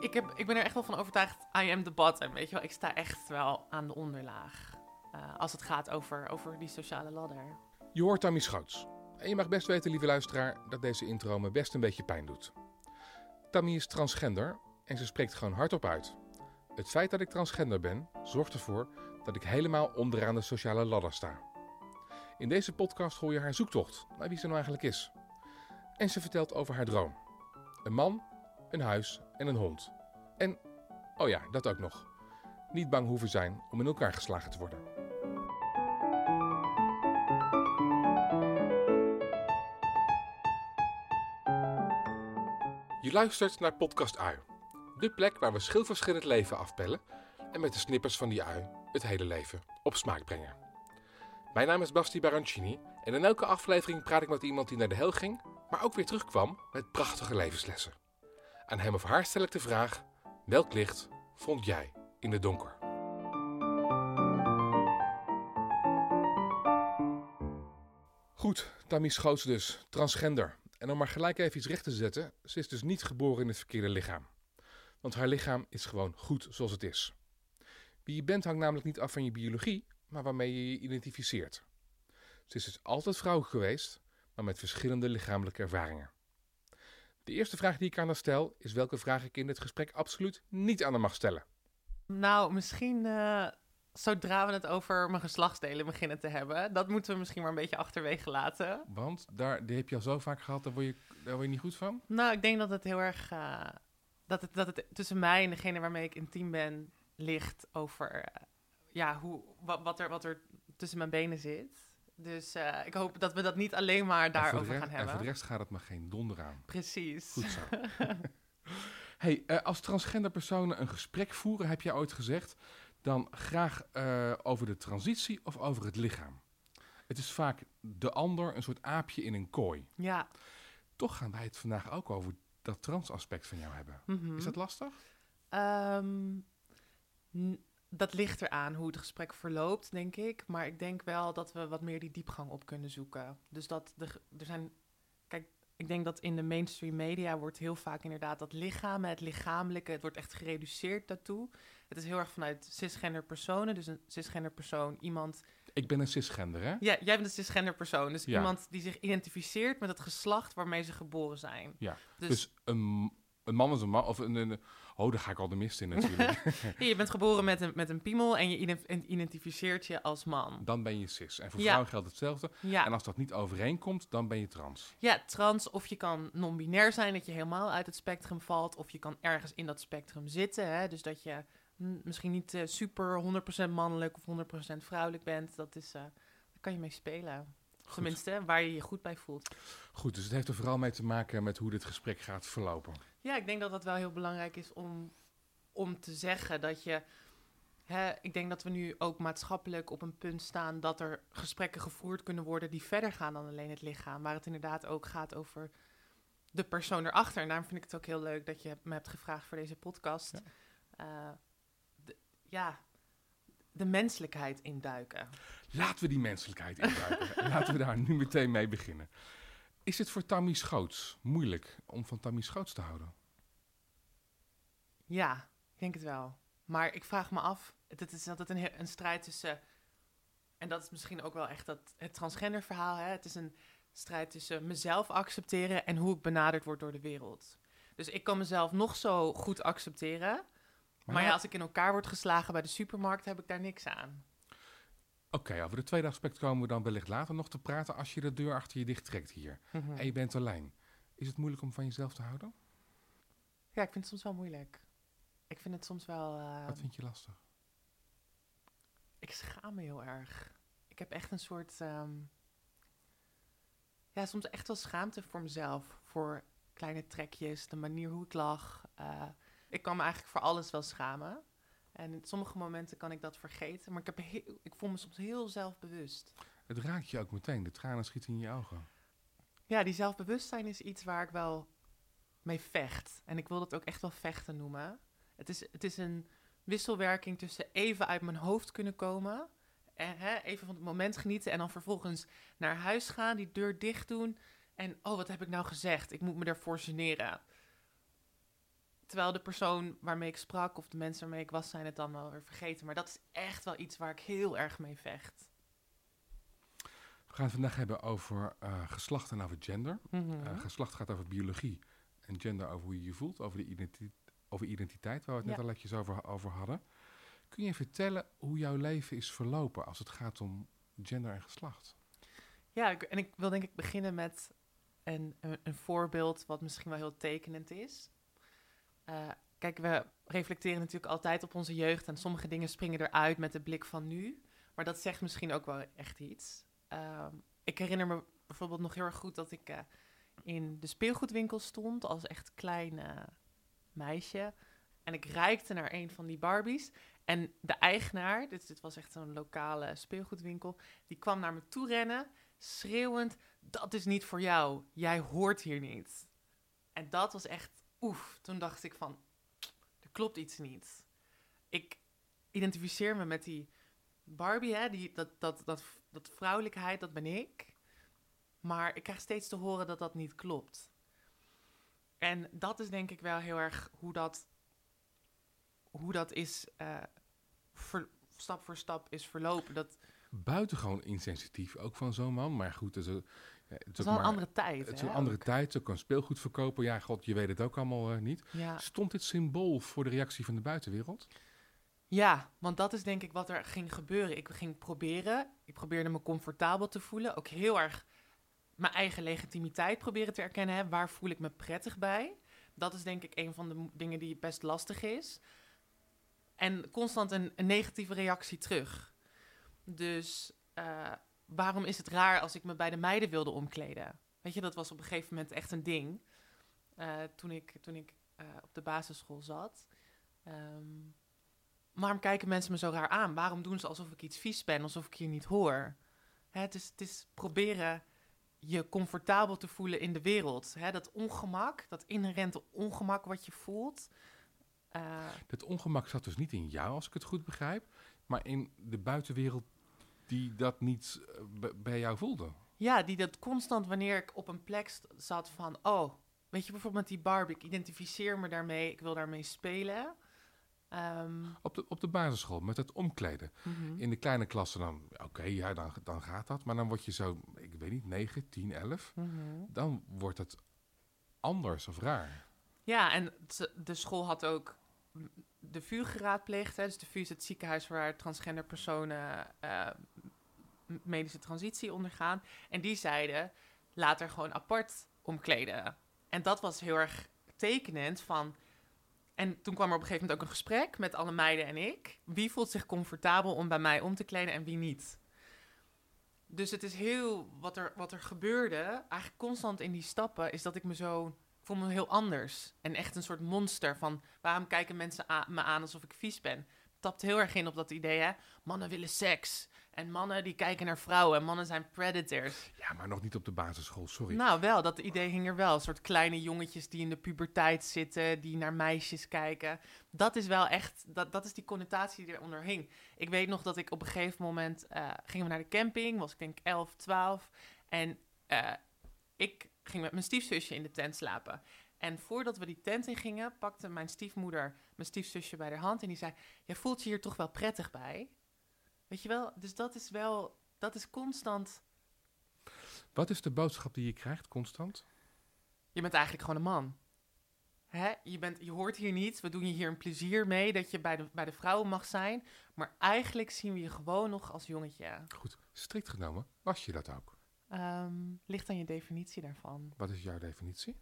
ik, heb, ik ben er echt wel van overtuigd, I am the bottom, weet je wel. Ik sta echt wel aan de onderlaag. Uh, als het gaat over, over die sociale ladder. Je hoort Tammy Schoots. En je mag best weten, lieve luisteraar, dat deze intro me best een beetje pijn doet. Tammy is transgender en ze spreekt gewoon hardop uit. Het feit dat ik transgender ben, zorgt ervoor dat ik helemaal onderaan de sociale ladder sta. In deze podcast hoor je haar zoektocht naar wie ze nou eigenlijk is. En ze vertelt over haar droom. Een man, een huis en een hond. En, oh ja, dat ook nog. Niet bang hoeven zijn om in elkaar geslagen te worden. Je luistert naar Podcast Ui. De plek waar we schilverschillend leven afpellen en met de snippers van die ui het hele leven op smaak brengen. Mijn naam is Basti Barancini en in elke aflevering praat ik met iemand die naar de hel ging, maar ook weer terugkwam met prachtige levenslessen. Aan hem of haar stel ik de vraag: welk licht vond jij in het donker? Goed, Tammy Schoots dus, transgender. En om maar gelijk even iets recht te zetten, ze is dus niet geboren in het verkeerde lichaam. Want haar lichaam is gewoon goed zoals het is. Wie je bent hangt namelijk niet af van je biologie, maar waarmee je je identificeert. Ze is dus altijd vrouw geweest, maar met verschillende lichamelijke ervaringen. De eerste vraag die ik aan haar stel is welke vraag ik in dit gesprek absoluut niet aan haar mag stellen. Nou, misschien uh, zodra we het over mijn geslachtsdelen beginnen te hebben. Dat moeten we misschien maar een beetje achterwege laten. Want daar, die heb je al zo vaak gehad, daar word je, daar word je niet goed van? Nou, ik denk dat het heel erg... Uh, dat, het, dat het tussen mij en degene waarmee ik intiem ben ligt over... Uh, ja, hoe, wat, wat, er, wat er tussen mijn benen zit. Dus uh, ik hoop dat we dat niet alleen maar daarover gaan hebben. En voor de rest gaat het maar geen donder aan. Precies. Goed zo. hey, uh, als transgender personen een gesprek voeren, heb jij ooit gezegd, dan graag uh, over de transitie of over het lichaam. Het is vaak de ander, een soort aapje in een kooi. Ja. Toch gaan wij het vandaag ook over dat transaspect van jou hebben. Mm -hmm. Is dat lastig? Um, dat ligt eraan hoe het gesprek verloopt, denk ik. Maar ik denk wel dat we wat meer die diepgang op kunnen zoeken. Dus dat de, er zijn. Kijk, ik denk dat in de mainstream media wordt heel vaak inderdaad dat lichaam, het lichamelijke, het wordt echt gereduceerd daartoe. Het is heel erg vanuit cisgender personen. Dus een cisgender persoon, iemand. Ik ben een cisgender, hè? Ja, jij bent een cisgender persoon. Dus ja. iemand die zich identificeert met het geslacht waarmee ze geboren zijn. Ja. Dus, dus een een man is een man, of een, een, oh, daar ga ik al de mist in natuurlijk. je bent geboren met een, met een piemel en je identificeert je als man. Dan ben je cis. En voor ja. vrouwen geldt hetzelfde. Ja. En als dat niet overeenkomt, dan ben je trans. Ja, trans. Of je kan non-binair zijn, dat je helemaal uit het spectrum valt. Of je kan ergens in dat spectrum zitten. Hè? Dus dat je misschien niet uh, super 100% mannelijk of 100% vrouwelijk bent. Dat is, uh, daar kan je mee spelen. Tenminste, waar je je goed bij voelt. Goed, dus het heeft er vooral mee te maken met hoe dit gesprek gaat verlopen. Ja, ik denk dat dat wel heel belangrijk is om, om te zeggen dat je. Hè, ik denk dat we nu ook maatschappelijk op een punt staan dat er gesprekken gevoerd kunnen worden die verder gaan dan alleen het lichaam. Waar het inderdaad ook gaat over de persoon erachter. En daarom vind ik het ook heel leuk dat je me hebt gevraagd voor deze podcast. Ja, uh, ja de menselijkheid induiken. Laten we die menselijkheid induiken. Laten we daar nu meteen mee beginnen. Is het voor Tammy Schoots moeilijk om van Tammy Schoots te houden? Ja, ik denk het wel. Maar ik vraag me af, het is altijd een, een strijd tussen... En dat is misschien ook wel echt dat, het transgender verhaal. Hè? Het is een strijd tussen mezelf accepteren en hoe ik benaderd word door de wereld. Dus ik kan mezelf nog zo goed accepteren. Maar, ja, als ik in elkaar word geslagen bij de supermarkt, heb ik daar niks aan. Oké, okay, over het tweede aspect komen we dan wellicht later nog te praten als je de deur achter je dicht trekt hier. Mhm. En je bent alleen. Is het moeilijk om van jezelf te houden? Ja, ik vind het soms wel moeilijk. Ik vind het soms wel... Uh... Wat vind je lastig? Ik schaam me heel erg. Ik heb echt een soort... Um... Ja, soms echt wel schaamte voor mezelf. Voor kleine trekjes, de manier hoe ik lach. Uh, ik kan me eigenlijk voor alles wel schamen. En in sommige momenten kan ik dat vergeten. Maar ik, heb ik voel me soms heel zelfbewust. Het raakt je ook meteen. De tranen schieten in je ogen. Ja, die zelfbewustzijn is iets waar ik wel mee vecht. En ik wil dat ook echt wel vechten noemen. Het is, het is een wisselwerking tussen even uit mijn hoofd kunnen komen. En hè, even van het moment genieten. En dan vervolgens naar huis gaan, die deur dicht doen. En oh, wat heb ik nou gezegd? Ik moet me ervoor generen Terwijl de persoon waarmee ik sprak of de mensen waarmee ik was, zijn het dan wel weer vergeten. Maar dat is echt wel iets waar ik heel erg mee vecht. We gaan het vandaag hebben over eh, geslacht en over gender. Mhm. Eh, geslacht gaat over biologie en gender over hoe je je voelt, over, de identi over identiteit, waar we het net al netjes over, over hadden. Kun je vertellen hoe jouw leven is verlopen als het gaat om gender en geslacht? Ja, ik- en ik wil denk ik beginnen met een, een, een voorbeeld wat misschien wel heel tekenend is. Eh, kijk, we reflecteren natuurlijk altijd op onze jeugd en sommige dingen springen eruit met de blik van nu. Maar dat zegt misschien ook wel echt iets. Ehm, ik herinner me bijvoorbeeld nog heel erg goed dat ik eh, in de speelgoedwinkel stond als echt klein eh, meisje. En ik reikte naar een van die Barbies. En de eigenaar, dit, dit was echt zo'n lokale speelgoedwinkel, die kwam naar me toe rennen, schreeuwend: Dat is niet voor jou, jij hoort hier niet. En dat was echt oef. Toen dacht ik van: Er klopt iets niet. Ik identificeer me met die Barbie, hè, die, dat, dat, dat, dat vrouwelijkheid, dat ben ik. Maar ik krijg steeds te horen dat dat niet klopt. En dat is denk ik wel heel erg hoe dat, hoe dat is, eh, stap voor stap is verlopen. Dat, Buitengewoon insensitief, ook van zo'n man. Maar goed, een- ja, het is wel een andere tijd. Het is hè, een andere ook. tijd, ook een speelgoed verkopen. Ja, god, je weet het ook allemaal eh, niet. Ja. Stond dit symbool voor de reactie van de buitenwereld? ja, want dat is denk ik wat er ging gebeuren. Ik ging proberen, ik probeerde me comfortabel te voelen. Ook heel erg mijn eigen legitimiteit proberen te erkennen. Hè. Waar voel ik me prettig bij? Dat is denk ik een van de dingen die best lastig is. En constant een, een negatieve reactie terug. Dus eh, waarom is het raar als ik me bij de meiden wilde omkleden? Weet je, dat was op een gegeven moment echt een ding. eh, toen ik, toen ik eh, op de basisschool zat. Ehm, waarom kijken mensen me zo raar aan? Waarom doen ze alsof ik iets vies ben, alsof ik hier niet hoor? Hè, het, is, het is proberen je comfortabel te voelen in de wereld. Hè, dat ongemak, dat inherente ongemak wat je voelt. eh, Het ongemak zat dus niet in jou, als ik het goed begrijp. Maar in de buitenwereld die dat niet eh, bij jou voelde. Ja, die dat constant wanneer ik op een plek zat van, oh, weet je bijvoorbeeld met die Barbie, ik identificeer me daarmee, ik wil daarmee spelen. Ehm, Op de, op de basisschool, met het omkleden. mhm. In de kleine klassen dan, oké, ja, dan, dan gaat dat. Maar dan word je zo, ik weet niet, 9, 10, 11. Mhm. Dan wordt het anders of raar. Ja, en de school had ook de VU geraadpleegd. Hè. Dus de VU is het ziekenhuis waar transgender personen eh, medische transitie ondergaan. En die zeiden, laat er gewoon apart omkleden. En dat was heel erg tekenend van... En toen kwam er op een gegeven moment ook een gesprek met alle meiden en ik. Wie voelt zich comfortabel om bij mij om te kleden en wie niet? Dus het is heel... Wat er, wat er gebeurde, eigenlijk constant in die stappen... is dat ik me zo... Voel me heel anders. En echt een soort monster van... waarom kijken mensen me aan alsof ik vies ben? Tapt heel erg in op dat idee, hè? Mannen willen seks. En mannen die kijken naar vrouwen. En mannen zijn predators. Ja, maar nog niet op de basisschool, sorry. Nou, wel, dat idee hing er wel. Een soort kleine jongetjes die in de puberteit zitten, die naar meisjes kijken. Dat is wel echt, dat, dat is die connotatie die eronder hing. Ik weet nog dat ik op een gegeven moment, eh, gingen we naar de camping, was ik denk 11, 12. En eh, ik ging met mijn stiefzusje in de tent slapen. En voordat we die tent in gingen, pakte mijn stiefmoeder mijn stiefzusje bij de hand en die zei, jij voelt je hier toch wel prettig bij? Weet je wel, dus dat is wel, dat is constant... Wat is de boodschap die je krijgt constant? Je bent eigenlijk gewoon een man. Hè? Je, bent, je hoort hier niet. We doen je hier een plezier mee dat je bij de, bij de vrouwen mag zijn. Maar eigenlijk zien we je gewoon nog als jongetje. Goed, strikt genomen, was je dat ook? Ehm, ligt aan je definitie daarvan. Wat is jouw definitie?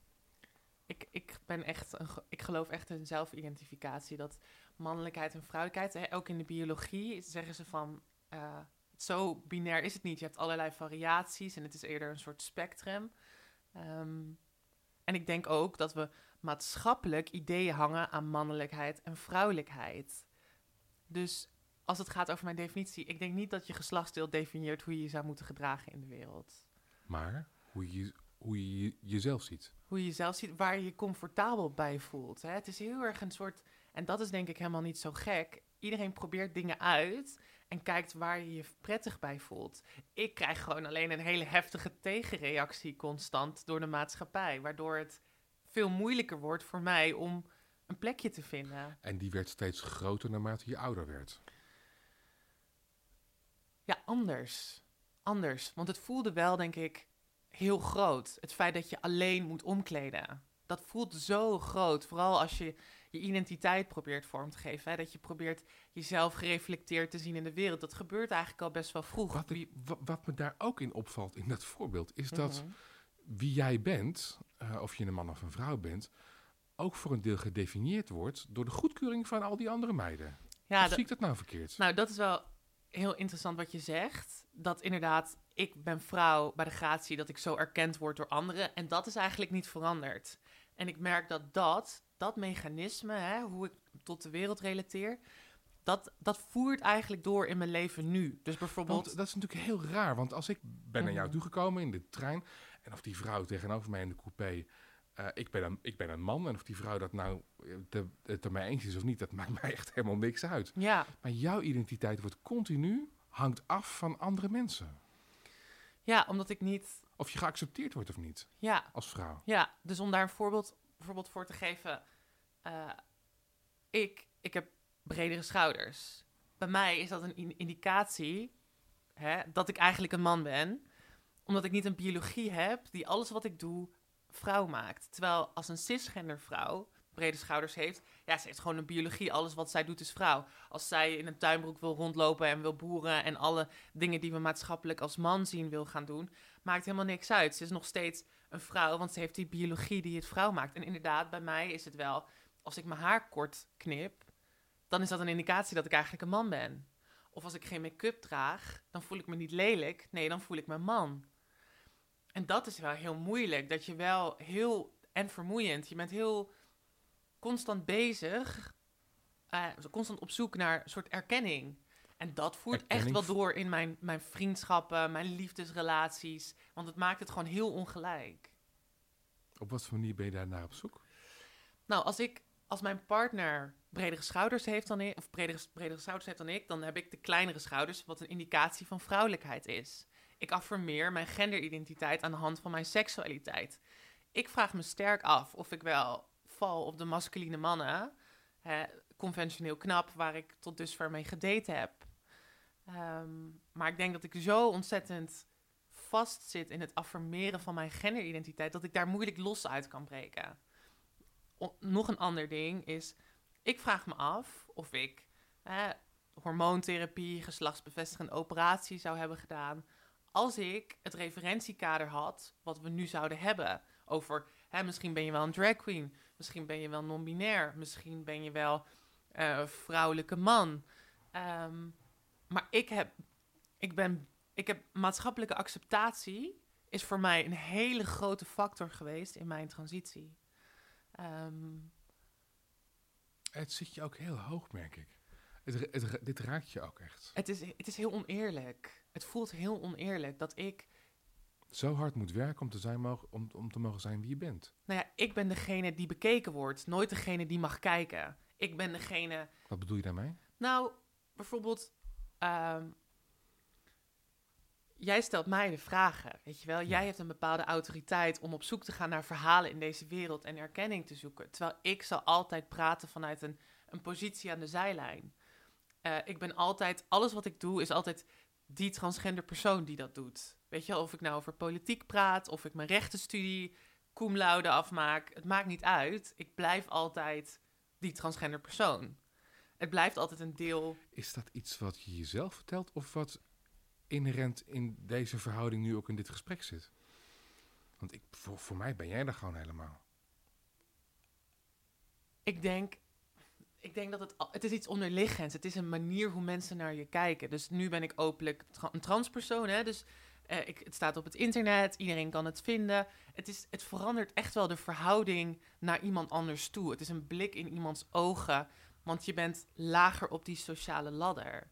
Ik, ik, ben echt een, ik geloof echt in zelfidentificatie. Dat mannelijkheid en vrouwelijkheid, hè, ook in de biologie, zeggen ze van... eh, zo binair is het niet. Je hebt allerlei variaties en het is eerder een soort spectrum. Ehm, en ik denk ook dat we maatschappelijk ideeën hangen aan mannelijkheid en vrouwelijkheid. Dus als het gaat over mijn definitie, ik denk niet dat je geslachtsdeel definieert hoe je je zou moeten gedragen in de wereld. Maar hoe je, hoe je je- jezelf ziet. hoe je jezelf ziet, waar je je comfortabel bij voelt. Hè? Het is heel erg een soort, en dat is denk ik helemaal niet zo gek. Iedereen probeert dingen uit en kijkt waar je je prettig bij voelt. Ik krijg gewoon alleen een hele heftige tegenreactie constant door de maatschappij, waardoor het veel moeilijker wordt voor mij om een plekje te vinden. En die werd steeds groter naarmate je ouder werd. Ja, anders. Anders. Want het voelde wel, denk ik, heel groot. Het feit dat je alleen moet omkleden. Dat voelt zo groot. Vooral als je je identiteit probeert vorm te geven. Hè? Dat je probeert jezelf gereflecteerd te zien in de wereld. Dat gebeurt eigenlijk al best wel vroeg. Wat, ik- wat me daar ook in opvalt in dat voorbeeld, is dat Mhm. wie jij bent, eh, of je een man of een vrouw bent, ook voor een deel gedefinieerd wordt door de goedkeuring van al die andere meiden. Ja, of zie ik dat nou verkeerd? Nou, dat is wel heel interessant wat je zegt. Dat inderdaad, ik ben vrouw bij de gratie, dat ik zo erkend word door anderen. En dat is eigenlijk niet veranderd. En ik merk dat dat, dat mechanisme, hè, hoe ik tot de wereld relateer, dat, dat voert eigenlijk door in mijn leven nu. Dus bijvoorbeeld... Want dat is natuurlijk heel raar, want als ik ben naar jou Mhm. toegekomen in de trein, en of die vrouw tegenover mij in de coupé, eh, ik, ben een, ik ben een man, en of die vrouw dat nou eh, het ermee eens is of niet, dat maakt mij echt helemaal niks uit. Ja, Maar jouw identiteit wordt continu, hangt af van andere mensen. ja, omdat ik niet... Of je geaccepteerd wordt of niet, Ja, als vrouw. Ja, dus om daar een voorbeeld, voorbeeld voor te geven. eh, ik, ik heb bredere schouders. Bij mij is dat een in- indicatie hè, dat ik eigenlijk een man ben. Omdat ik niet een biologie heb die alles wat ik doe vrouw maakt. Terwijl als een cisgender vrouw brede schouders heeft... Ja, ze heeft gewoon een biologie. Alles wat zij doet is vrouw. Als zij in een tuinbroek wil rondlopen en wil boeren... en alle dingen die we maatschappelijk als man zien wil gaan doen... maakt helemaal niks uit. Ze is nog steeds een vrouw, want ze heeft die biologie die het vrouw maakt. En inderdaad, bij mij is het wel, als ik mijn haar kort knip, dan is dat een indicatie dat ik eigenlijk een man ben. Of als ik geen make-up draag, dan voel ik me niet lelijk. Nee, dan voel ik me man. En dat is wel heel moeilijk, dat je wel heel, en vermoeiend, je bent heel constant bezig, eh, constant op zoek naar een soort erkenning. En dat voert echt wel door in mijn, mijn vriendschappen, mijn liefdesrelaties. Want het maakt het gewoon heel ongelijk. Op wat voor manier ben je daar naar op zoek? Nou, als ik als mijn partner bredere schouders heeft dan ik, of bredere, bredere schouders heeft dan ik, dan heb ik de kleinere schouders, wat een indicatie van vrouwelijkheid is. Ik affirmeer mijn genderidentiteit aan de hand van mijn seksualiteit. Ik vraag me sterk af of ik wel val op de masculine mannen, hè, conventioneel knap, waar ik tot dusver mee gedate heb. Ehm, maar ik denk dat ik zo ontzettend vastzit in het affirmeren van mijn genderidentiteit, dat ik daar moeilijk los uit kan breken. Nog een ander ding is, ik vraag me af of ik hormoontherapie, geslachtsbevestigende operatie zou hebben gedaan, als ik het referentiekader had wat we nu zouden hebben over, hè, misschien ben je wel een drag queen, misschien ben je wel non-binair, misschien ben je wel eh, vrouwelijke man. Ehm, maar ik heb, ik ben, ik heb maatschappelijke acceptatie is voor mij een hele grote factor geweest in mijn transitie. Ehm, Het zit je ook heel hoog, merk ik. Het, het dit raakt je ook echt. het, is, het is heel oneerlijk. Het voelt heel oneerlijk dat ik, Zo hard moet werken om te, zijn, mogen, om, om te mogen zijn wie je bent. nou ja, ik ben degene die bekeken wordt, nooit degene die mag kijken. Ik ben degene, Wat bedoel je daarmee? nou, bijvoorbeeld, ehm, jij stelt mij de vragen, weet je wel. Ja. Jij hebt een bepaalde autoriteit om op zoek te gaan naar verhalen in deze wereld en erkenning te zoeken. Terwijl ik zal altijd praten vanuit een, een positie aan de zijlijn. Eh, ik ben altijd, alles wat ik doe is altijd die transgender persoon die dat doet. Weet je of ik nou over politiek praat, of ik mijn rechtenstudie cum laude afmaak. Het maakt niet uit. Ik blijf altijd die transgender persoon. Het blijft altijd een deel Is dat iets wat je jezelf vertelt of wat inherent in deze verhouding nu ook in dit gesprek zit? Want ik, voor, voor mij ben jij er gewoon helemaal. Ik denk, ik denk dat het, het is iets onderliggends. Het is een manier hoe mensen naar je kijken. Dus nu ben ik openlijk tra- een transpersoon. Hè? Dus eh, ik, het staat op het internet. Iedereen kan het vinden. Het, is, het verandert echt wel de verhouding naar iemand anders toe. Het is een blik in iemands ogen. Want je bent lager op die sociale ladder.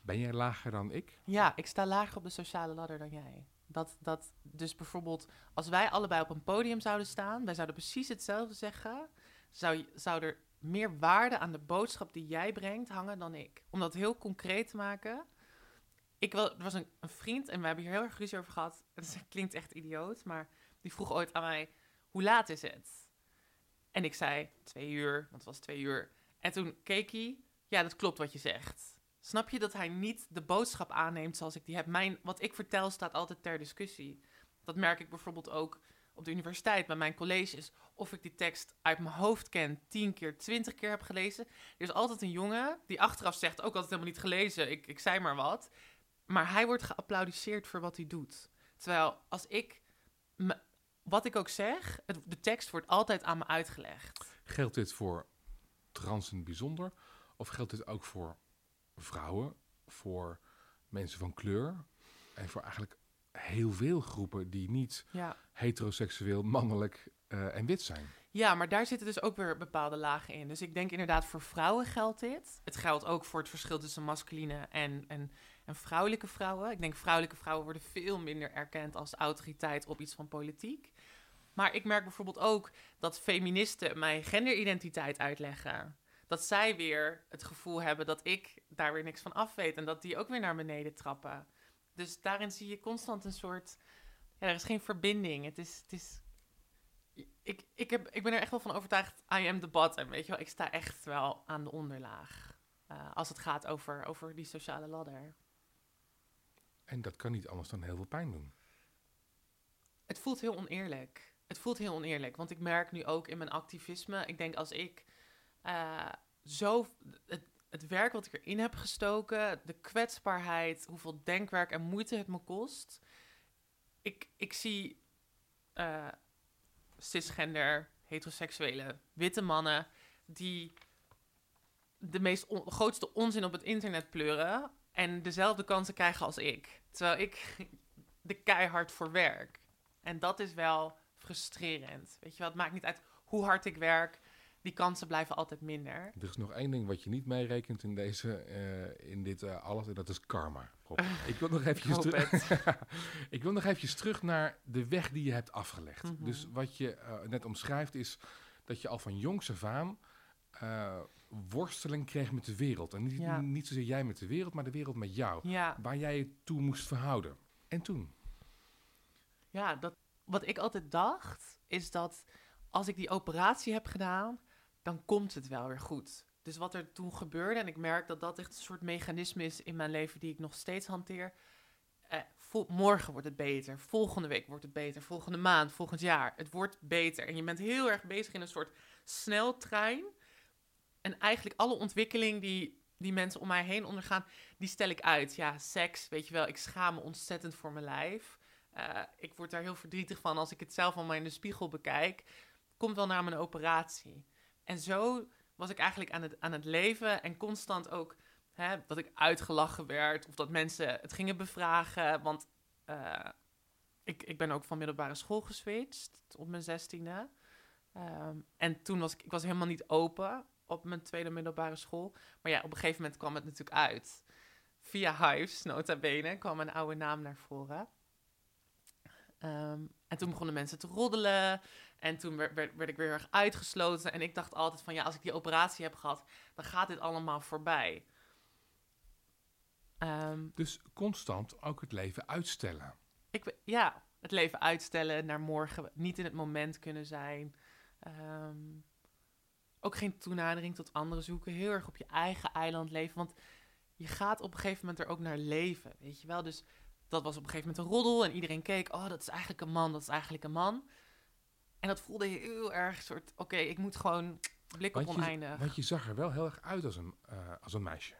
Ben jij lager dan ik? Ja, ik sta lager op de sociale ladder dan jij. Dat, dat, dus bijvoorbeeld, als wij allebei op een podium zouden staan, wij zouden precies hetzelfde zeggen, zou, je- zou er meer waarde aan de boodschap die jij brengt hangen dan ik. Om dat heel concreet te maken. Ik wel, er was een, een vriend en we hebben hier heel erg ruzie over gehad. Het klinkt echt idioot, maar die vroeg ooit aan mij, hoe laat is het? En ik zei twee uur, want het was twee uur. En toen keek hij, ja, dat klopt wat je zegt. Snap je dat hij niet de boodschap aanneemt zoals ik die heb? Mijn, wat ik vertel staat altijd ter discussie. Dat merk ik bijvoorbeeld ook op de universiteit bij mijn colleges. Of ik die tekst uit mijn hoofd ken, tien keer, twintig keer heb gelezen. Er is altijd een jongen die achteraf zegt, ook altijd helemaal niet gelezen, ik, ik zei maar wat. Maar hij wordt geapplaudisseerd voor wat hij doet. Terwijl als ik, wat ik ook zeg, de tekst wordt altijd aan me uitgelegd. Geldt dit voor trans in bijzonder? Of geldt dit ook voor vrouwen, voor mensen van kleur en voor eigenlijk heel veel groepen die niet Ja. heteroseksueel, mannelijk eh, en wit zijn? Ja, maar daar zitten dus ook weer bepaalde lagen in. Dus ik denk inderdaad voor vrouwen geldt dit. Het geldt ook voor het verschil tussen masculine en, en, en vrouwelijke vrouwen. Ik denk vrouwelijke vrouwen worden veel minder erkend als autoriteit op iets van politiek. Maar ik merk bijvoorbeeld ook dat feministen mij genderidentiteit uitleggen. Dat zij weer het gevoel hebben dat ik daar weer niks van af weet. En dat die ook weer naar beneden trappen. Dus daarin zie je constant een soort... Ja, er is geen verbinding. Het is... Het is ik, ik, heb, ik ben er echt wel van overtuigd, I am the bottom, weet je wel. Ik sta echt wel aan de onderlaag. eh, als het gaat over, over die sociale ladder. En dat kan niet anders dan heel veel pijn doen. Het voelt heel oneerlijk. Het voelt heel oneerlijk, want ik merk nu ook in mijn activisme... Ik denk als ik eh, zo... Het, het werk wat ik erin heb gestoken, de kwetsbaarheid... hoeveel denkwerk en moeite het me kost... Ik, ik zie eh, cisgender, heteroseksuele, witte mannen... die de meest grootste onzin op het internet pleuren... en dezelfde kansen krijgen als ik. Terwijl ik de keihard voor werk. En dat is wel frustrerend. Weet je wel, het maakt niet uit hoe hard ik werk. Die kansen blijven altijd minder. Er is nog één ding wat je niet meerekent in, deze, eh, in dit eh, alles en dat is karma. Ik wil nog eventjes ik wil nog eventjes terug naar de weg die je hebt afgelegd. Mhm. Dus wat je eh, net omschrijft is dat je al van jongs af aan worsteling kreeg met de wereld. En niet, Ja. niet zozeer jij met de wereld, maar de wereld met jou. Ja, Waar jij je toe moest verhouden. En toen? ja dat, wat ik altijd dacht, is dat als ik die operatie heb gedaan, dan komt het wel weer goed. Dus wat er toen gebeurde, en ik merk dat dat echt een soort mechanisme is in mijn leven die ik nog steeds hanteer. Eh, morgen wordt het beter, volgende week wordt het beter, volgende maand, volgend jaar. Het wordt beter. En je bent heel erg bezig in een soort sneltrein. En eigenlijk alle ontwikkeling die, die mensen om mij heen ondergaan, die stel ik uit. Ja, seks, weet je wel, ik schaam me ontzettend voor mijn lijf. Eh, ik word daar heel verdrietig van als ik het zelf allemaal in de spiegel bekijk. Komt wel na mijn operatie. En zo was ik eigenlijk aan het, aan het leven en constant ook hè, dat ik uitgelachen werd of dat mensen het gingen bevragen. Want eh, ik, ik ben ook van middelbare school geswitcht op mijn zestiende. Ehm, en toen was ik, ik was helemaal niet open op mijn tweede middelbare school. Maar ja, op een gegeven moment kwam het natuurlijk uit. Via Hives, nota bene, kwam mijn oude naam naar voren. Ehm, en toen begonnen mensen te roddelen. En toen werd, werd, werd ik weer erg uitgesloten. En ik dacht altijd van ja, als ik die operatie heb gehad, dan gaat dit allemaal voorbij. Ehm, Dus constant ook het leven uitstellen. ik, ja, het leven uitstellen naar morgen, niet in het moment kunnen zijn. Ehm, ook geen toenadering tot anderen zoeken. Heel erg op je eigen eiland leven. Want je gaat op een gegeven moment er ook naar leven, weet je wel. Dus dat was op een gegeven moment een roddel en iedereen keek. Oh, dat is eigenlijk een man, dat is eigenlijk een man. En dat voelde heel erg soort, oké, ik moet gewoon blik op Want je, oneindig. want je zag er wel heel erg uit als een, eh, als een meisje.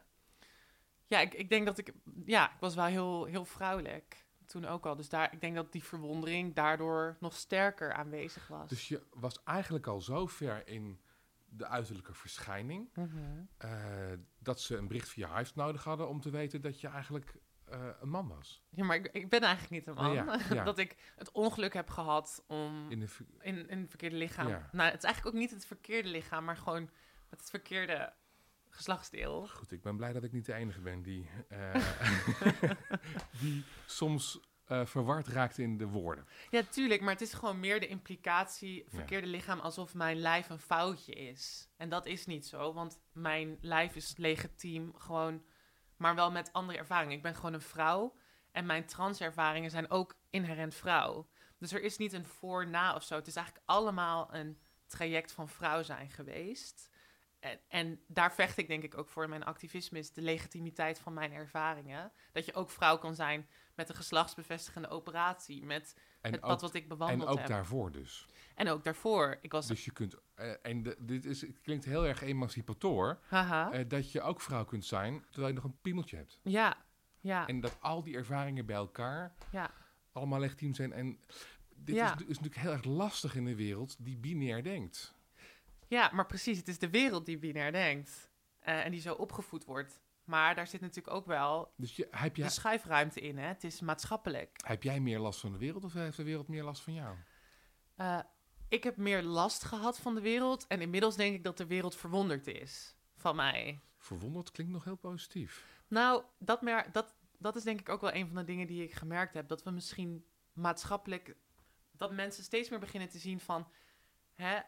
Ja, ik, ik denk dat ik... Ja, ik was wel heel, heel vrouwelijk. Toen ook al. Dus daar, ik denk dat die verwondering daardoor nog sterker aanwezig was. Dus je was eigenlijk al zo ver in de uiterlijke verschijning... Mhm. eh, dat ze een bericht via Hives nodig hadden om te weten dat je eigenlijk eh, een man was. Ja, maar ik, ik ben eigenlijk niet een man. Ja, ja. dat ik het ongeluk heb gehad om In in, in het verkeerde lichaam... Ja. Nou, het is eigenlijk ook niet het verkeerde lichaam, maar gewoon met het verkeerde geslachtsdeel. Goed, ik ben blij dat ik niet de enige ben die, eh, die soms eh, verward raakt in de woorden. Ja, tuurlijk, maar het is gewoon meer de implicatie verkeerde lichaam alsof mijn lijf een foutje is. En dat is niet zo, want mijn lijf is legitiem, gewoon, maar wel met andere ervaringen. Ik ben gewoon een vrouw en mijn transervaringen zijn ook inherent vrouw. Dus er is niet een voor-na of zo. Het is eigenlijk allemaal een traject van vrouw zijn geweest. En, en daar vecht ik denk ik ook voor in mijn activisme, is de legitimiteit van mijn ervaringen. Dat je ook vrouw kan zijn met een geslachtsbevestigende operatie, met En het ook, pad wat ik en bewandeld ook heb. daarvoor dus. En ook daarvoor. Ik was... Dus je kunt, eh, en de- dit is, het klinkt heel erg emancipator, Haha. eh, dat je ook vrouw kunt zijn terwijl je nog een piemeltje hebt. ja, ja, En dat al die ervaringen bij elkaar ja. allemaal legitiem zijn. En dit Ja. is, is natuurlijk heel erg lastig in een wereld die binair denkt. Ja, maar precies. Het is de wereld die binair denkt. eh, en die zo opgevoed wordt. Maar daar zit natuurlijk ook wel Dus je, heb, de jij, schuifruimte in. Hè? Het is maatschappelijk. heb jij meer last van de wereld of heeft de wereld meer last van jou? Ik heb meer last gehad van de wereld. En inmiddels denk ik dat de wereld verwonderd is van mij. Verwonderd klinkt nog heel positief. Nou, dat, mer dat, dat is denk ik ook wel een van de dingen die ik gemerkt heb. Dat we misschien maatschappelijk... Dat mensen steeds meer beginnen te zien van... Hè,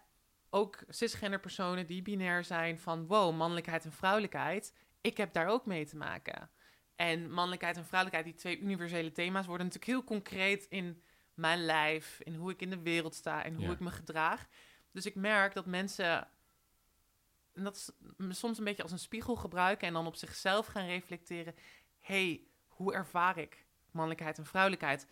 ook cisgender personen die binair zijn van... Wow, mannelijkheid en vrouwelijkheid. Ik heb daar ook mee te maken. En mannelijkheid en vrouwelijkheid, die twee universele thema's... worden natuurlijk heel concreet in mijn lijf... in hoe ik in de wereld sta en hoe Ja. ik me gedraag. Dus ik merk dat mensen... En dat is soms een beetje als een spiegel gebruiken... en dan op zichzelf gaan reflecteren... hey, hoe ervaar ik mannelijkheid en vrouwelijkheid?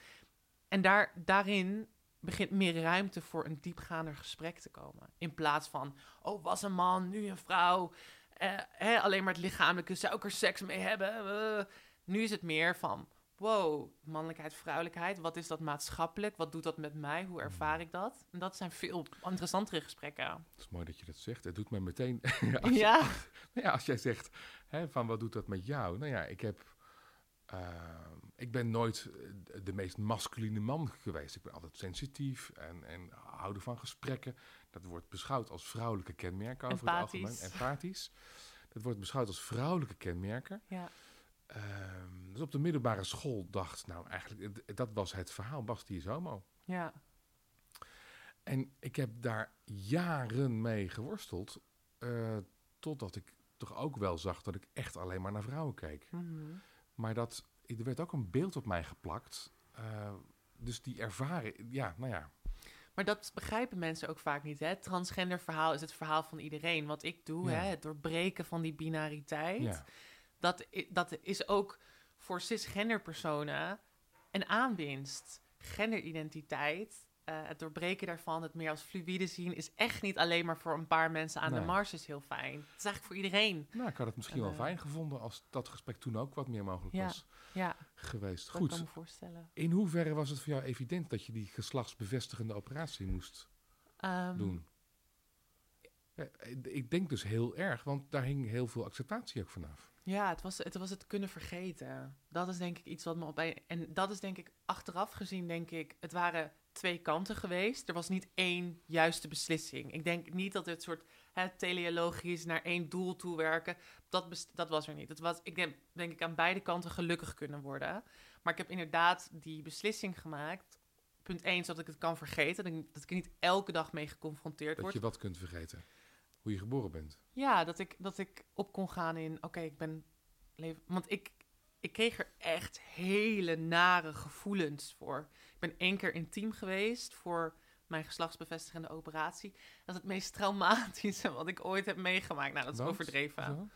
En daar, daarin begint meer ruimte voor een diepgaander gesprek te komen. In plaats van, oh, was een man, nu een vrouw. eh, hè, alleen maar het lichamelijke, zou ik er seks mee hebben? Eh. nu is het meer van, wow, mannelijkheid, vrouwelijkheid. Wat is dat maatschappelijk? Wat doet dat met mij? Hoe ervaar ik dat? En dat zijn veel interessantere gesprekken. Het is mooi dat je dat zegt. Het doet me meteen... als, je- Ja, nou ja, als jij zegt, hè, van wat doet dat met jou? Nou ja, ik heb... eh, ik ben nooit eh, de meest masculine man geweest. Ik ben altijd sensitief en, en houden van gesprekken. Dat wordt beschouwd als vrouwelijke kenmerken over het Empathisch. algemeen. Empathisch. Dat wordt beschouwd als vrouwelijke kenmerken. ja, Ehm, dus op de middelbare school dacht, nou eigenlijk, dat was het verhaal. Basti is homo. ja, En ik heb daar jaren mee geworsteld. eh, totdat ik toch ook wel zag dat ik echt alleen maar naar vrouwen keek. mhm. Maar dat, er werd ook een beeld op mij geplakt. eh, dus die ervaring, ja, nou ja. Maar dat begrijpen mensen ook vaak niet. Hè? Het transgender verhaal is het verhaal van iedereen. Wat ik doe, Ja. hè? het doorbreken van die binariteit. ja. Dat, dat is ook voor cisgender personen een aanwinst. Genderidentiteit, eh, het doorbreken daarvan, het meer als fluïde zien... is echt niet alleen maar voor een paar mensen aan Nee. de marges heel fijn. Het is eigenlijk voor iedereen. Nou, ik had het misschien En, wel eh, fijn gevonden als dat gesprek toen ook wat meer mogelijk Ja. was Ja, geweest. dat kan Goed, me voorstellen. in hoeverre was het voor jou evident dat je die geslachtsbevestigende operatie moest Ehm, doen? Ja, ik denk dus heel erg, want daar hing heel veel acceptatie ook vanaf. Ja, het was, het was het kunnen vergeten. Dat is denk ik iets wat me op. En dat is denk ik, achteraf gezien denk ik... Het waren twee kanten geweest. Er was niet één juiste beslissing. Ik denk niet dat het soort hè, teleologisch naar één doel toe werken... Dat, dat was er niet. Het was, ik denk, denk ik aan beide kanten gelukkig kunnen worden. Maar ik heb inderdaad die beslissing gemaakt... Punt één, zodat ik het kan vergeten. Dat ik, dat ik er niet elke dag mee geconfronteerd Dat word. je wat kunt vergeten. Hoe je geboren bent. Ja, dat ik, dat ik op kon gaan in, oké, ik ben leven. Want ik, ik kreeg er echt hele nare gevoelens voor. Ik ben één keer intiem geweest voor mijn geslachtsbevestigende operatie. Dat is het meest traumatische wat ik ooit heb meegemaakt. Nou, dat is overdreven. Zo?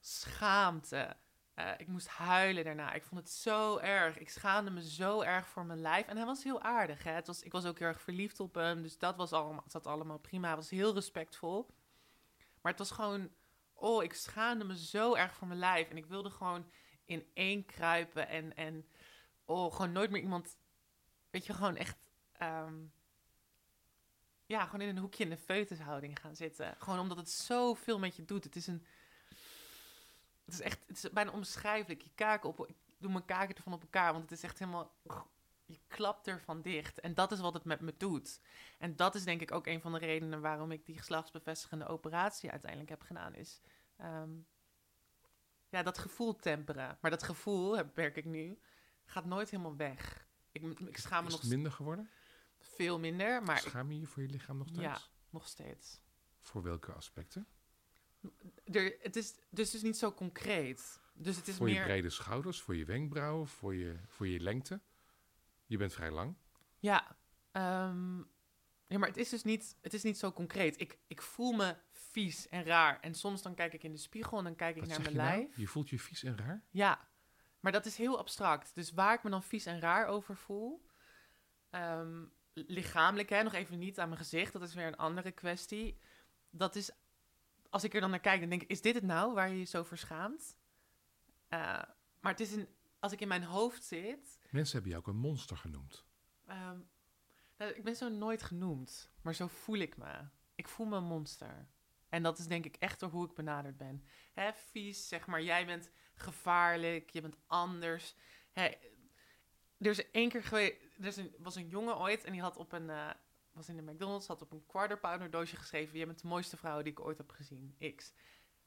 Schaamte. Eh, ik moest huilen daarna. Ik vond het zo erg. Ik schaamde me zo erg voor mijn lijf. En hij was heel aardig. Hè? Het was, ik was ook heel erg verliefd op hem. Dus dat was allemaal, zat allemaal prima. Hij was heel respectvol. Maar het was gewoon... Oh, ik schaamde me zo erg voor mijn lijf. En ik wilde gewoon in één kruipen. En, en oh, gewoon nooit meer iemand... Weet je, gewoon echt... ehm, ja, gewoon in een hoekje in de feutushouding gaan zitten. Gewoon omdat het zoveel met je doet. Het is een... Het is echt, het is bijna onbeschrijfelijk. Je kaken op, ik doe mijn kaken ervan op elkaar, want het is echt helemaal, je klapt ervan dicht. En dat is wat het met me doet. En dat is denk ik ook een van de redenen waarom ik die geslachtsbevestigende operatie uiteindelijk heb gedaan, is ehm, ja, dat gevoel temperen. Maar dat gevoel, heb- merk ik nu, gaat nooit helemaal weg. Ik, ik schaam me Is nog het minder geworden? veel minder, maar Schaam je je voor je lichaam nog steeds? Ja. nog steeds. Voor welke aspecten? Er, het is dus, dus niet zo concreet. Dus het is voor je meer... brede schouders, voor je wenkbrauwen, voor je, voor je lengte. Je bent vrij lang. Ja, ehm, Ja, maar het is dus niet, het is niet zo concreet. Ik, ik voel me vies en raar. En soms dan kijk ik in de spiegel en dan kijk ik naar mijn je nou? lijf. Je voelt je vies en raar? Ja, maar dat is heel abstract. Dus waar ik me dan vies en raar over voel. ehm, lichamelijk, hè, nog even niet aan mijn gezicht. Dat is weer een andere kwestie. Dat is, als ik er dan naar kijk, dan denk ik: is dit het nou waar je je zo voor schaamt? Eh, maar het is een, als ik in mijn hoofd zit. Mensen hebben jou ook een monster genoemd. ehm, nou, ik ben zo nooit genoemd, maar zo voel ik me. Ik voel me een monster. En dat is denk ik echt door hoe ik benaderd ben. Hè, vies, zeg maar, jij bent gevaarlijk, je bent anders. Hè, er is één keer geweest, er is een, was een jongen ooit en die had op een, eh, was in de McDonald's, had op een quarter pounder doosje geschreven, je bent de mooiste vrouw die ik ooit heb gezien, X.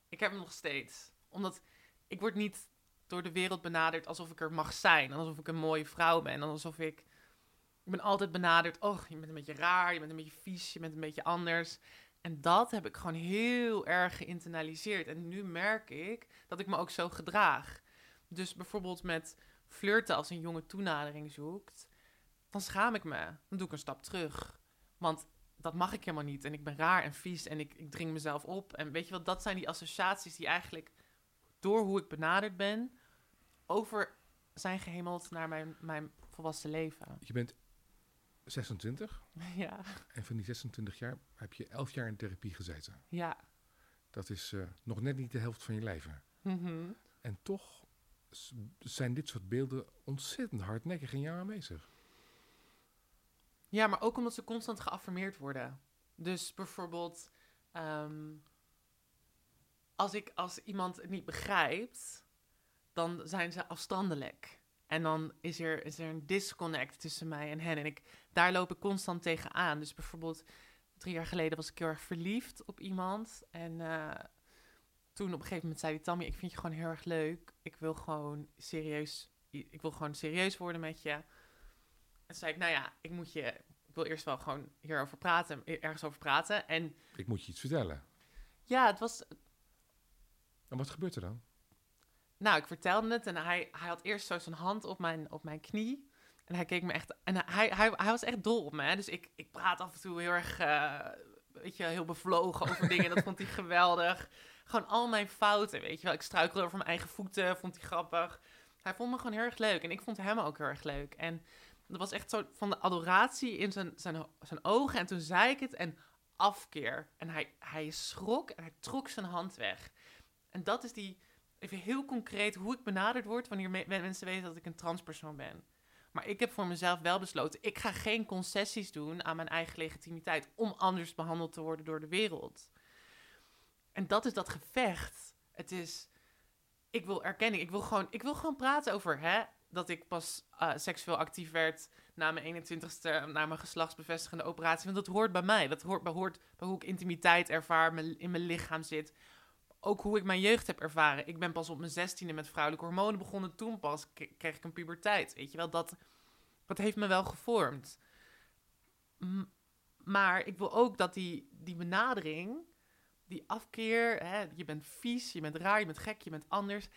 Ik heb hem nog steeds, omdat ik word niet door de wereld benaderd alsof ik er mag zijn, alsof ik een mooie vrouw ben, alsof ik, ik ben altijd benaderd, oh, je bent een beetje raar, je bent een beetje vies, je bent een beetje anders. En dat heb ik gewoon heel erg geïnternaliseerd. En nu merk ik dat ik me ook zo gedraag. Dus bijvoorbeeld met flirten als een jonge toenadering zoekt, dan schaam ik me. Dan doe ik een stap terug. Want dat mag ik helemaal niet. En ik ben raar en vies en ik, ik dring mezelf op. En weet je wat, dat zijn die associaties die eigenlijk door hoe ik benaderd ben, over zijn gehemeld naar mijn, mijn volwassen leven. Je bent 26 Ja, en van die 26 jaar heb je 11 jaar in therapie gezeten. ja. Dat is eh, nog net niet de helft van je leven. Mhm. En toch zijn dit soort beelden ontzettend hardnekkig in jou aanwezig. Ja, maar ook omdat ze constant geaffirmeerd worden. Dus bijvoorbeeld, ehm, als, ik, als iemand het niet begrijpt, dan zijn ze afstandelijk. En dan is er, is er een disconnect tussen mij en hen. En ik, daar loop ik constant tegenaan. Dus bijvoorbeeld, drie jaar geleden was ik heel erg verliefd op iemand. En eh, toen op een gegeven moment zei hij, Tammy, ik vind je gewoon heel erg leuk. Ik wil gewoon serieus, ik wil gewoon serieus worden met je. En toen zei ik, nou ja, ik moet je, ik wil eerst wel gewoon hierover praten, ergens over praten. En Ik moet je iets vertellen. ja, het was, En wat gebeurt er dan? nou, ik vertelde het en hij, hij had eerst zo zijn hand op mijn, op mijn knie. En hij keek me echt, en hij, hij, hij was echt dol op me. Hè? Dus ik, ik praat af en toe heel erg, eh, weet je, heel bevlogen over dingen. Dat vond hij geweldig. Gewoon al mijn fouten, weet je wel. Ik struikelde over mijn eigen voeten, vond hij grappig. Hij vond me gewoon heel erg leuk en ik vond hem ook heel erg leuk. En dat was echt zo van de adoratie in zijn, zijn, zijn ogen. En toen zei ik het en afkeer. En hij, hij schrok en hij trok zijn hand weg. En dat is die, even heel concreet, hoe ik benaderd word wanneer me- mensen weten dat ik een transpersoon ben. Maar ik heb voor mezelf wel besloten, ik ga geen concessies doen aan mijn eigen legitimiteit om anders behandeld te worden door de wereld. En dat is dat gevecht. Het is, ik wil erkenning, ik wil gewoon, ik wil gewoon praten over hè, dat ik pas eh, seksueel actief werd na mijn 21ste, na mijn geslachtsbevestigende operatie. Want dat hoort bij mij, dat hoort, behoort bij hoe ik intimiteit ervaar, in mijn lichaam zit. Ook hoe ik mijn jeugd heb ervaren. Ik ben pas op mijn zestiende met vrouwelijke hormonen begonnen. Toen pas kreeg ik een puberteit. Weet je wel, dat, dat heeft me wel gevormd. Maar ik wil ook dat die, die benadering, die afkeer, hè, je bent vies, je bent raar, je bent gek, je bent anders,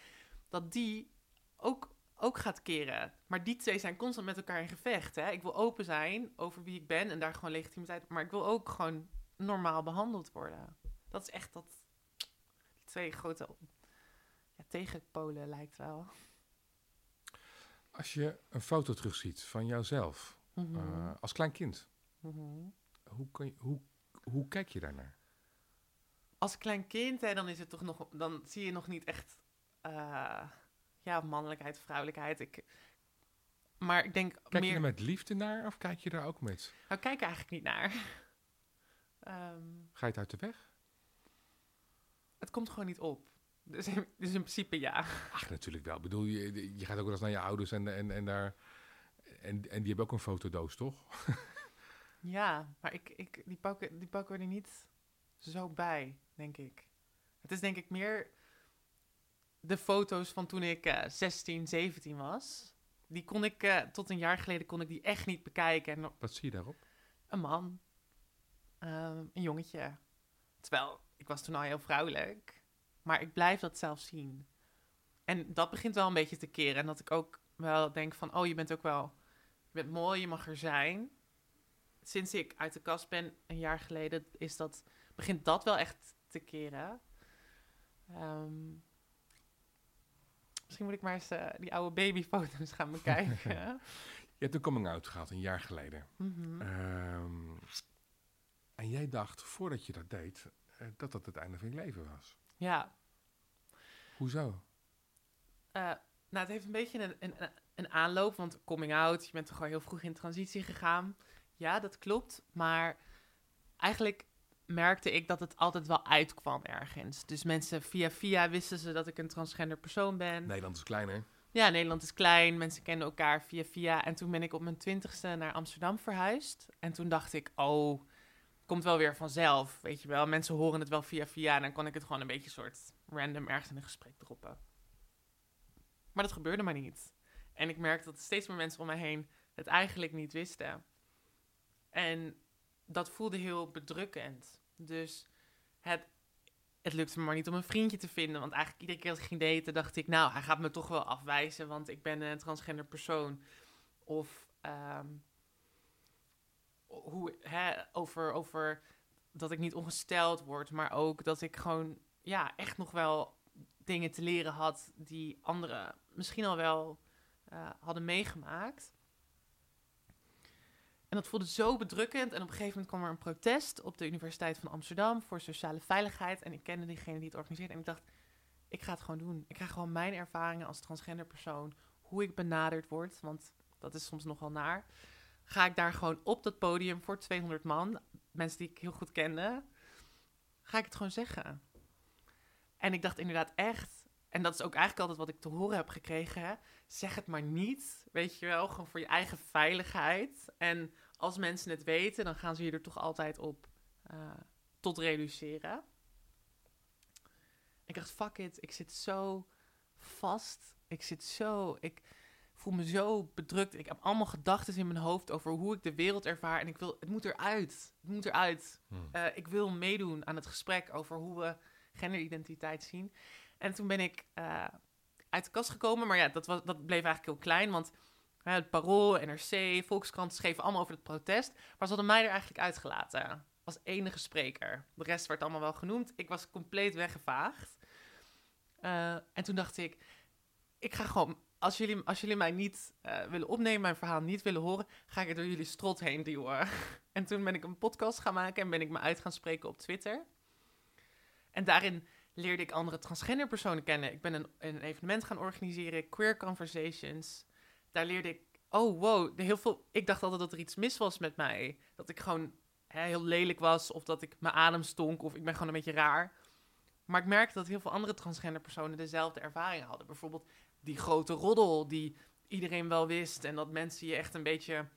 dat die ook, ook gaat keren. Maar die twee zijn constant met elkaar in gevecht. Hè. Ik wil open zijn over wie ik ben en daar gewoon legitimiteit, maar ik wil ook gewoon normaal behandeld worden. Dat is echt dat, die twee grote ja, tegenpolen lijkt wel. Als je een foto terugziet van jouzelf Mhm. eh, als klein kind, Mhm. hoe, kan je, hoe, hoe kijk je daarnaar? Als klein kind, hè, dan is het toch nog, dan zie je nog niet echt, eh, ja, mannelijkheid, vrouwelijkheid. Ik, maar ik denk Kijk je meer, er met liefde naar of kijk je daar ook met? nou, kijk er eigenlijk niet naar. Ehm, Ga je het uit de weg? het komt gewoon niet op. Dus in, dus in principe ja. Ach, natuurlijk wel. Ik bedoel, je, je gaat ook wel eens naar je ouders en, en, en daar... En, en die hebben ook een fotodoos, toch? Ja, maar ik, ik, die, pakken, die pakken we er niet zo bij, denk ik. Het is denk ik meer de foto's van toen ik eh 16, 17 was. Die kon ik, eh, tot een jaar geleden kon ik die echt niet bekijken. En Wat zie je daarop? een man, ehm, een jongetje. Terwijl, ik was toen al heel vrouwelijk. Maar ik blijf dat zelf zien. En dat begint wel een beetje te keren. En dat ik ook wel denk van, oh, je bent ook wel... Je bent mooi, je mag er zijn. sinds ik uit de kast ben, een jaar geleden, is dat, begint dat wel echt te keren. Ehm, misschien moet ik maar eens eh, die oude babyfoto's gaan bekijken. Je hebt een coming-out gehad een jaar geleden. Mhm. Ehm, en jij dacht, voordat je dat deed, eh, dat dat het einde van je leven was. Ja, Hoezo? Eh, nou, het heeft een beetje een, een, een aanloop, want coming out, je bent toch gewoon heel vroeg in transitie gegaan. Ja, dat klopt, maar eigenlijk merkte ik dat het altijd wel uitkwam ergens. Dus mensen via via wisten ze dat ik een transgender persoon ben. Nederland is kleiner. Ja, Nederland is klein, mensen kennen elkaar via via. En toen ben ik op mijn twintigste naar Amsterdam verhuisd. En toen dacht ik, oh, komt wel weer vanzelf, weet je wel. Mensen horen het wel via via en dan kon ik het gewoon een beetje soort random ergens in een gesprek droppen. Maar dat gebeurde maar niet. En ik merkte dat steeds meer mensen om mij heen het eigenlijk niet wisten. En dat voelde heel bedrukkend. Dus het, het lukte me maar niet om een vriendje te vinden. Want eigenlijk iedere keer als ik ging daten, dacht ik... nou, hij gaat me toch wel afwijzen, want ik ben een transgender persoon. Of ehm, hoe, over, over dat ik niet ongesteld word... maar ook dat ik gewoon ja, echt nog wel dingen te leren had... die anderen misschien al wel eh, hadden meegemaakt... En dat voelde zo bedrukkend. En op een gegeven moment kwam er een protest op de Universiteit van Amsterdam voor sociale veiligheid. En ik kende diegene die het organiseerde. En ik dacht, ik ga het gewoon doen. Ik ga gewoon mijn ervaringen als transgender persoon, hoe ik benaderd word, want dat is soms nogal naar. Ga ik daar gewoon op dat podium voor 200 man, mensen die ik heel goed kende, ga ik het gewoon zeggen. En ik dacht inderdaad echt, en dat is ook eigenlijk altijd wat ik te horen heb gekregen, hè, zeg het maar niet, weet je wel, gewoon voor je eigen veiligheid. En als mensen het weten, dan gaan ze je er toch altijd op uh, tot reduceren. Ik dacht, fuck it, ik zit zo vast. Ik zit zo, ik voel me zo bedrukt. Ik heb allemaal gedachten in mijn hoofd over hoe ik de wereld ervaar. En ik wil, het moet eruit. Het moet eruit. Hmm. Uh, ik wil meedoen aan het gesprek over hoe we genderidentiteit zien. En toen ben ik uh, uit de kast gekomen. Maar ja, dat, was, dat bleef eigenlijk heel klein. Want het Parool, NRC, Volkskrant schreven allemaal over het protest. Maar ze hadden mij er eigenlijk uitgelaten. Als enige spreker. De rest werd allemaal wel genoemd. Ik was compleet weggevaagd. Uh, en toen dacht ik, ik ga gewoon... Als jullie, als jullie mij niet uh, willen opnemen, mijn verhaal niet willen horen... ga ik er door jullie strot heen duwen. en toen ben ik een podcast gaan maken en ben ik me uit gaan spreken op Twitter. En daarin leerde ik andere transgender personen kennen. Ik ben een, een evenement gaan organiseren, Queer Conversations. Daar leerde ik, oh wow, heel veel, ik dacht altijd dat er iets mis was met mij. Dat ik gewoon hè, heel lelijk was, of dat ik mijn adem stonk, of ik ben gewoon een beetje raar. Maar ik merkte dat heel veel andere transgender personen dezelfde ervaring hadden. Bijvoorbeeld die grote roddel die iedereen wel wist. En dat mensen je echt een beetje,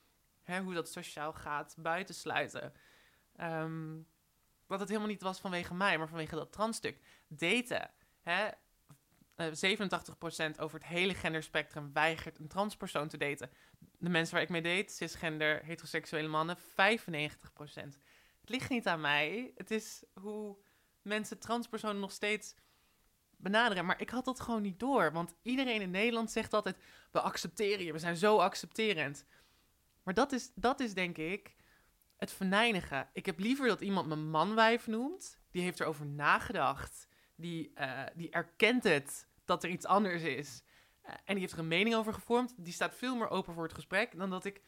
hè, hoe dat sociaal gaat, buitensluiten. Um, dat het helemaal niet was vanwege mij, maar vanwege dat transstuk. Daten. Hè? Uh, 87% over het hele genderspectrum weigert een transpersoon te daten. De mensen waar ik mee date, cisgender, heteroseksuele mannen, 95%. Het ligt niet aan mij. Het is hoe mensen transpersonen nog steeds benaderen. Maar ik had dat gewoon niet door. Want iedereen in Nederland zegt altijd: we accepteren je, we zijn zo accepterend. Maar dat is, dat is denk ik het verneinigen. Ik heb liever dat iemand me manwijf noemt. Die heeft erover nagedacht. Die, uh, die erkent het dat er iets anders is. Uh, en die heeft er een mening over gevormd. Die staat veel meer open voor het gesprek dan dat ik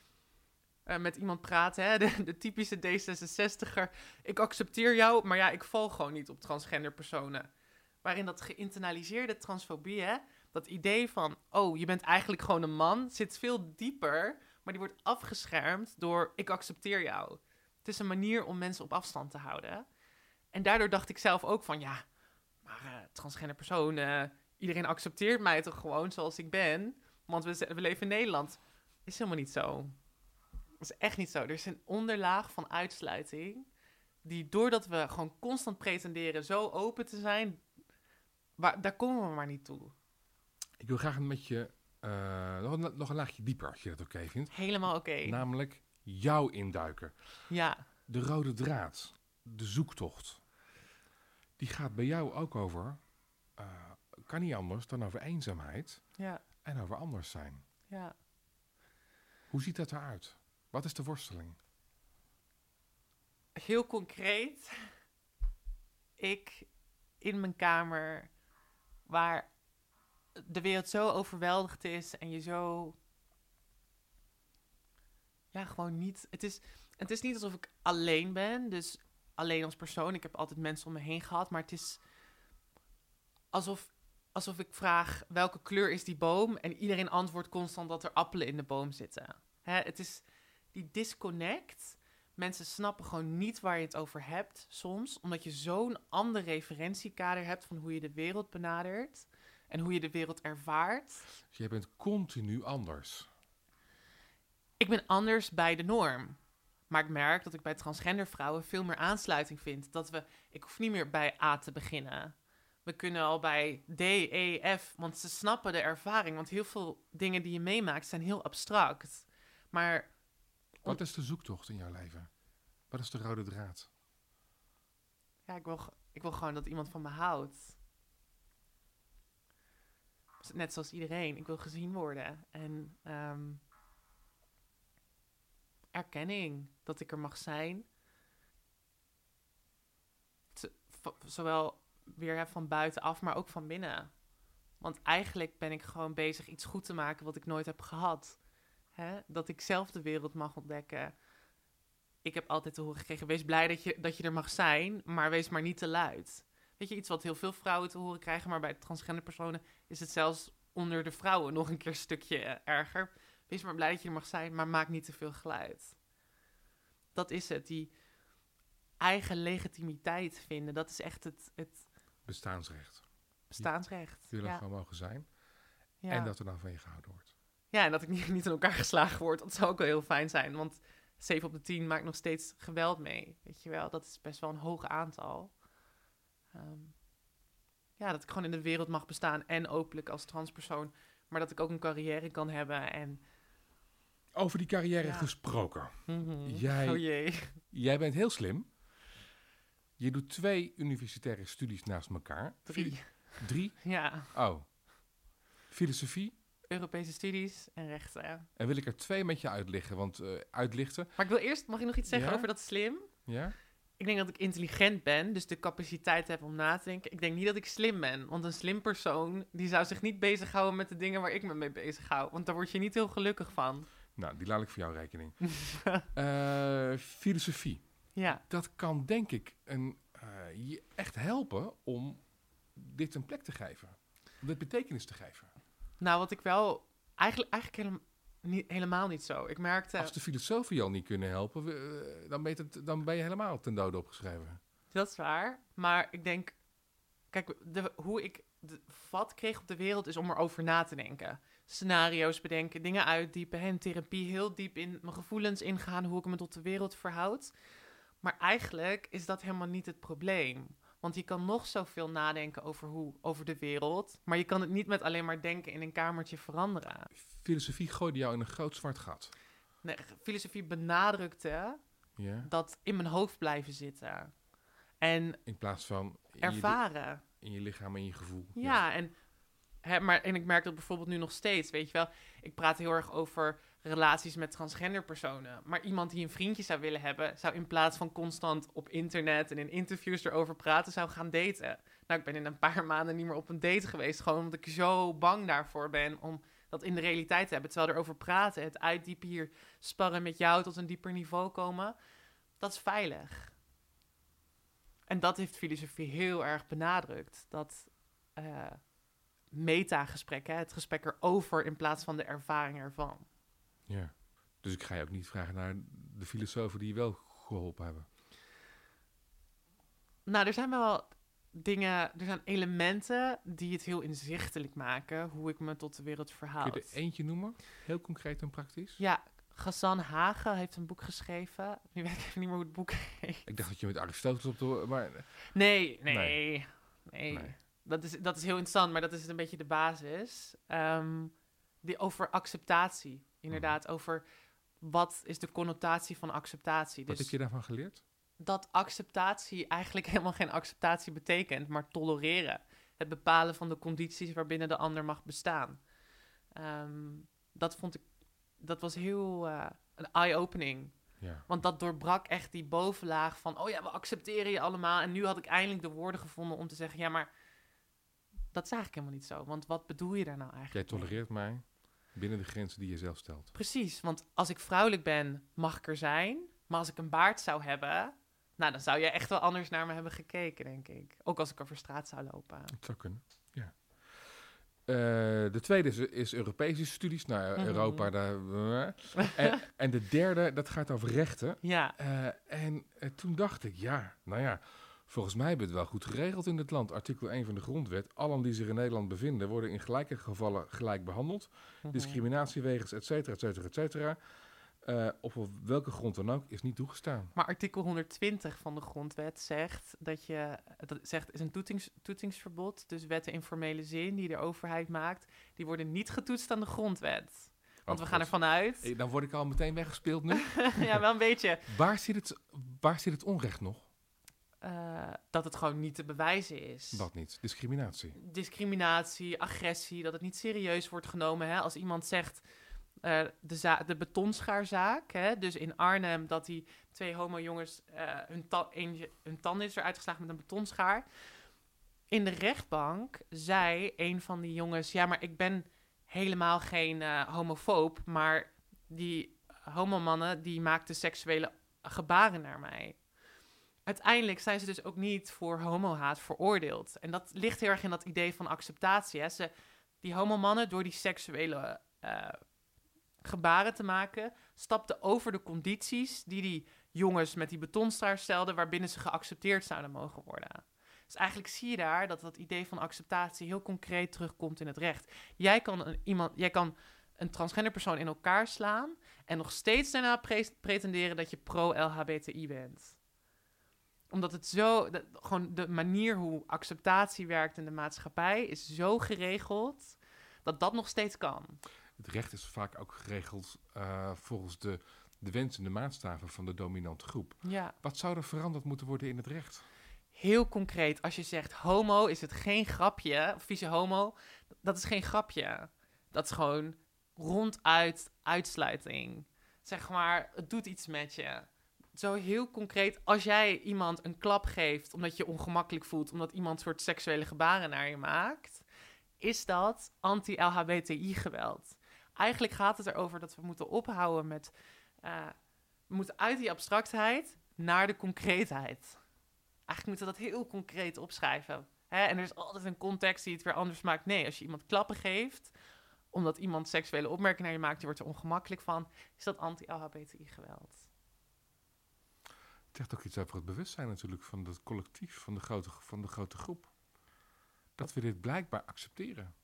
uh, met iemand praat. Hè? De, de typische D66er. Ik accepteer jou, maar ja, ik val gewoon niet op transgender personen. Waarin dat geïnternaliseerde transfobie, hè? dat idee van, oh, je bent eigenlijk gewoon een man, zit veel dieper maar die wordt afgeschermd door ik accepteer jou. Het is een manier om mensen op afstand te houden. En daardoor dacht ik zelf ook van ja, maar uh, transgender personen, iedereen accepteert mij toch gewoon zoals ik ben, want we, we leven in Nederland. Is helemaal niet zo. Dat is echt niet zo. Er is een onderlaag van uitsluiting die doordat we gewoon constant pretenderen zo open te zijn, waar, daar komen we maar niet toe. Ik wil graag met je uh, nog, een, nog, een, laagje dieper, als je dat oké okay vindt. Helemaal oké. Okay. Namelijk jou induiken. Ja. De rode draad, de zoektocht, die gaat bij jou ook over, uh, kan niet anders dan over eenzaamheid ja. en over anders zijn. Ja. Hoe ziet dat eruit? Wat is de worsteling? heel concreet. Ik in mijn kamer, waar de wereld zo overweldigd is en je zo. Ja, gewoon niet. Het is, het is niet alsof ik alleen ben, dus alleen als persoon. Ik heb altijd mensen om me heen gehad, maar het is alsof, alsof ik vraag welke kleur is die boom en iedereen antwoordt constant dat er appelen in de boom zitten. Hè, het is die disconnect. Mensen snappen gewoon niet waar je het over hebt soms, omdat je zo'n ander referentiekader hebt van hoe je de wereld benadert en hoe je de wereld ervaart. Dus jij bent continu anders. Ik ben anders bij de norm. Maar ik merk dat ik bij transgender vrouwen veel meer aansluiting vind. Dat we, ik hoef niet meer bij A te beginnen. We kunnen al bij D, E, F, want ze snappen de ervaring. Want heel veel dingen die je meemaakt zijn heel abstract. Maar Wat is de zoektocht in jouw leven? Wat is de rode draad? ja, ik wil, ik wil gewoon dat iemand van me houdt. Net zoals iedereen. Ik wil gezien worden. En ehm, erkenning. Dat ik er mag zijn. Zowel weer van buitenaf, maar ook van binnen. Want eigenlijk ben ik gewoon bezig iets goed te maken wat ik nooit heb gehad. Hè? Dat ik zelf de wereld mag ontdekken. Ik heb altijd te horen gekregen: wees blij dat je, dat je er mag zijn, maar wees maar niet te luid. Weet je, iets wat heel veel vrouwen te horen krijgen, maar bij transgender personen is het zelfs onder de vrouwen nog een keer een stukje eh, erger. Wees maar blij dat je er mag zijn, maar maak niet te veel geluid. Dat is het, die eigen legitimiteit vinden. Dat is echt het, het Bestaansrecht. bestaansrecht. Je wil er Ja. gewoon mogen zijn. Ja. En dat er dan van je gehouden wordt. Ja, en dat ik niet, niet in elkaar geslagen word. Dat zou ook wel heel fijn zijn. Want 7 op de 10 maakt nog steeds geweld mee. Weet je wel, dat is best wel een hoog aantal. Ehm, ja, dat ik gewoon in de wereld mag bestaan en openlijk als transpersoon. Maar dat ik ook een carrière kan hebben. En, Over die carrière Ja. gesproken. Mhm. Jij- Oh jee. Jij bent heel slim. Je doet twee universitaire studies naast elkaar. Drie. Drie? Ja, Oh. Filosofie. Europese studies en rechten. En wil ik er twee met je uitleggen, want eh, uitlichten. Maar ik wil eerst, mag ik nog iets zeggen Ja? over dat slim? Ja? Ik denk dat ik intelligent ben, dus de capaciteit heb om na te denken. Ik denk niet dat ik slim ben, want een slim persoon die zou zich niet bezighouden met de dingen waar ik me mee bezighoud. Want daar word je niet heel gelukkig van. Nou, die laat ik voor jouw rekening. Eh, filosofie. ja, Dat kan denk ik een, eh, je echt helpen om dit een plek te geven. Om dit betekenis te geven. nou wat ik wel, eigenlijk, eigenlijk helemaal, niet, helemaal niet zo. Ik merkte, Als de filosofen je al niet kunnen helpen, eh, dan, ben je het- dan ben je helemaal ten dode opgeschreven. dat is waar, maar ik denk, kijk, de, hoe ik de vat kreeg op de wereld is om erover na te denken. Scenario's bedenken, dingen uitdiepen, in therapie heel diep in mijn gevoelens ingaan, hoe ik me tot de wereld verhoud. Maar eigenlijk is dat helemaal niet het probleem. Want je kan nog zoveel nadenken over, hoe, over de wereld, maar je kan het niet met alleen maar denken in een kamertje veranderen. Filosofie gooide jou in een groot zwart gat. Nee, filosofie benadrukte Ja? dat in mijn hoofd blijven zitten. En In plaats van in je, ervaren. in je lichaam en je gevoel. Ja, en, maar, en ik merk dat bijvoorbeeld nu nog steeds, weet je wel. Ik praat heel erg over relaties met transgender personen. Maar iemand die een vriendje zou willen hebben, zou in plaats van constant op internet en in interviews erover praten, zou gaan daten. Nou, ik ben in een paar maanden niet meer op een date geweest, gewoon omdat ik zo bang daarvoor ben om dat in de realiteit te hebben. Terwijl erover praten, het uitdiepen hier, sparren met jou tot een dieper niveau komen, dat is veilig. En dat heeft filosofie heel erg benadrukt. Dat eh metagesprek, hè, het gesprek erover in plaats van de ervaring ervan. Ja. Dus ik ga je ook niet vragen naar de filosofen die je wel geholpen hebben. Nou, er zijn wel dingen, er zijn elementen die het heel inzichtelijk maken hoe ik me tot de wereld Kun verhoud. je er eentje noemen? Heel concreet en praktisch? Ja, Ghassan Hagen heeft een boek geschreven. Nu weet ik even niet meer hoe het boek heet. Ik dacht dat je met Aristoteles op de... Maar Nee, nee, Nee. nee. Nee. Dat, is, dat is heel interessant, maar dat is een beetje de basis. Ehm, die over acceptatie, inderdaad. Mhm. Over wat is de connotatie van acceptatie. wat Dus heb je daarvan geleerd? dat acceptatie eigenlijk helemaal geen acceptatie betekent, maar tolereren. Het bepalen van de condities waarbinnen de ander mag bestaan. Ehm, dat vond ik, dat was heel eh, een eye-opening. Ja. Want dat doorbrak echt die bovenlaag van, oh ja, we accepteren je allemaal. En nu had ik eindelijk de woorden gevonden om te zeggen, ja, maar dat is eigenlijk helemaal niet zo. Want wat bedoel je daar nou Jij eigenlijk? mee? tolereert mij binnen de grenzen die je zelf stelt. Precies, want als ik vrouwelijk ben, mag ik er zijn. Maar als ik een baard zou hebben, nou, dan zou je echt wel anders naar me hebben gekeken, denk ik. Ook als ik over straat zou lopen. Het zou kunnen, ja. Eh, de tweede is, is Europese studies. Nou, Mhm. Europa, daar... en, en de derde, dat gaat over rechten. Ja, Eh, en eh, toen dacht ik, ja, nou ja, volgens mij hebben we het wel goed geregeld in dit land. Artikel 1 van de grondwet. Allen die zich in Nederland bevinden, worden in gelijke gevallen gelijk behandeld. Mhm. Discriminatiewegens, et cetera, et cetera, et cetera. Eh, op welke grond dan ook, is niet toegestaan. Maar artikel 120 van de grondwet zegt dat je, dat zegt is een toetings, toetsingsverbod. Dus wetten in formele zin die de overheid maakt, die worden niet getoetst aan de grondwet. Want Oh, we gaan God. ervan uit. Eh, Dan word ik al meteen weggespeeld nu. ja, wel een beetje. waar, zit het, waar zit het onrecht nog? Eh, dat het gewoon niet te bewijzen is. Wat niet? Discriminatie. Discriminatie, agressie, dat het niet serieus wordt genomen. Hè? Als iemand zegt, eh, de, de betonschaarzaak, hè? dus in Arnhem, dat die twee homo-jongens eh, hun, ta- eentje- hun tanden is eruit geslagen met een betonschaar. In de rechtbank zei een van die jongens, ja, maar ik ben helemaal geen homofoob, maar die homomannen, die maakten seksuele gebaren naar mij. Uiteindelijk zijn ze dus ook niet voor homohaat veroordeeld. En dat ligt heel erg in dat idee van acceptatie. Hè? Ze, die homomannen, door die seksuele eh, gebaren te maken, stapten over de condities die die jongens met die betonstaar stelden, waarbinnen ze geaccepteerd zouden mogen worden. Dus eigenlijk zie je daar dat dat idee van acceptatie heel concreet terugkomt in het recht. Jij kan een, iemand, jij kan een transgender persoon in elkaar slaan en nog steeds daarna pre- pretenderen dat je pro-LHBTI bent omdat het zo, dat, gewoon de manier hoe acceptatie werkt in de maatschappij is zo geregeld dat dat nog steeds kan. Het recht is vaak ook geregeld eh, volgens de, de wensen en de maatstaven van de dominante groep. Ja. Wat zou er veranderd moeten worden in het recht? Heel concreet, als je zegt homo, is het geen grapje, of vieze homo, dat is geen grapje. Dat is gewoon ronduit uitsluiting. Zeg maar, het doet iets met je. Zo heel concreet, als jij iemand een klap geeft omdat je je ongemakkelijk voelt, omdat iemand soort seksuele gebaren naar je maakt, is dat anti-LHBTI-geweld. Eigenlijk gaat het erover dat we moeten ophouden met, eh, we moeten uit die abstractheid naar de concreetheid. Eigenlijk moeten we dat heel concreet opschrijven. Hè? En er is altijd een context die het weer anders maakt. Nee, als je iemand klappen geeft, omdat iemand seksuele opmerkingen naar je maakt, die wordt er ongemakkelijk van, is dat anti-LHBTI-geweld. Het zegt ook iets over het bewustzijn natuurlijk van het collectief, van de grote, van de grote groep. Dat we dit blijkbaar accepteren.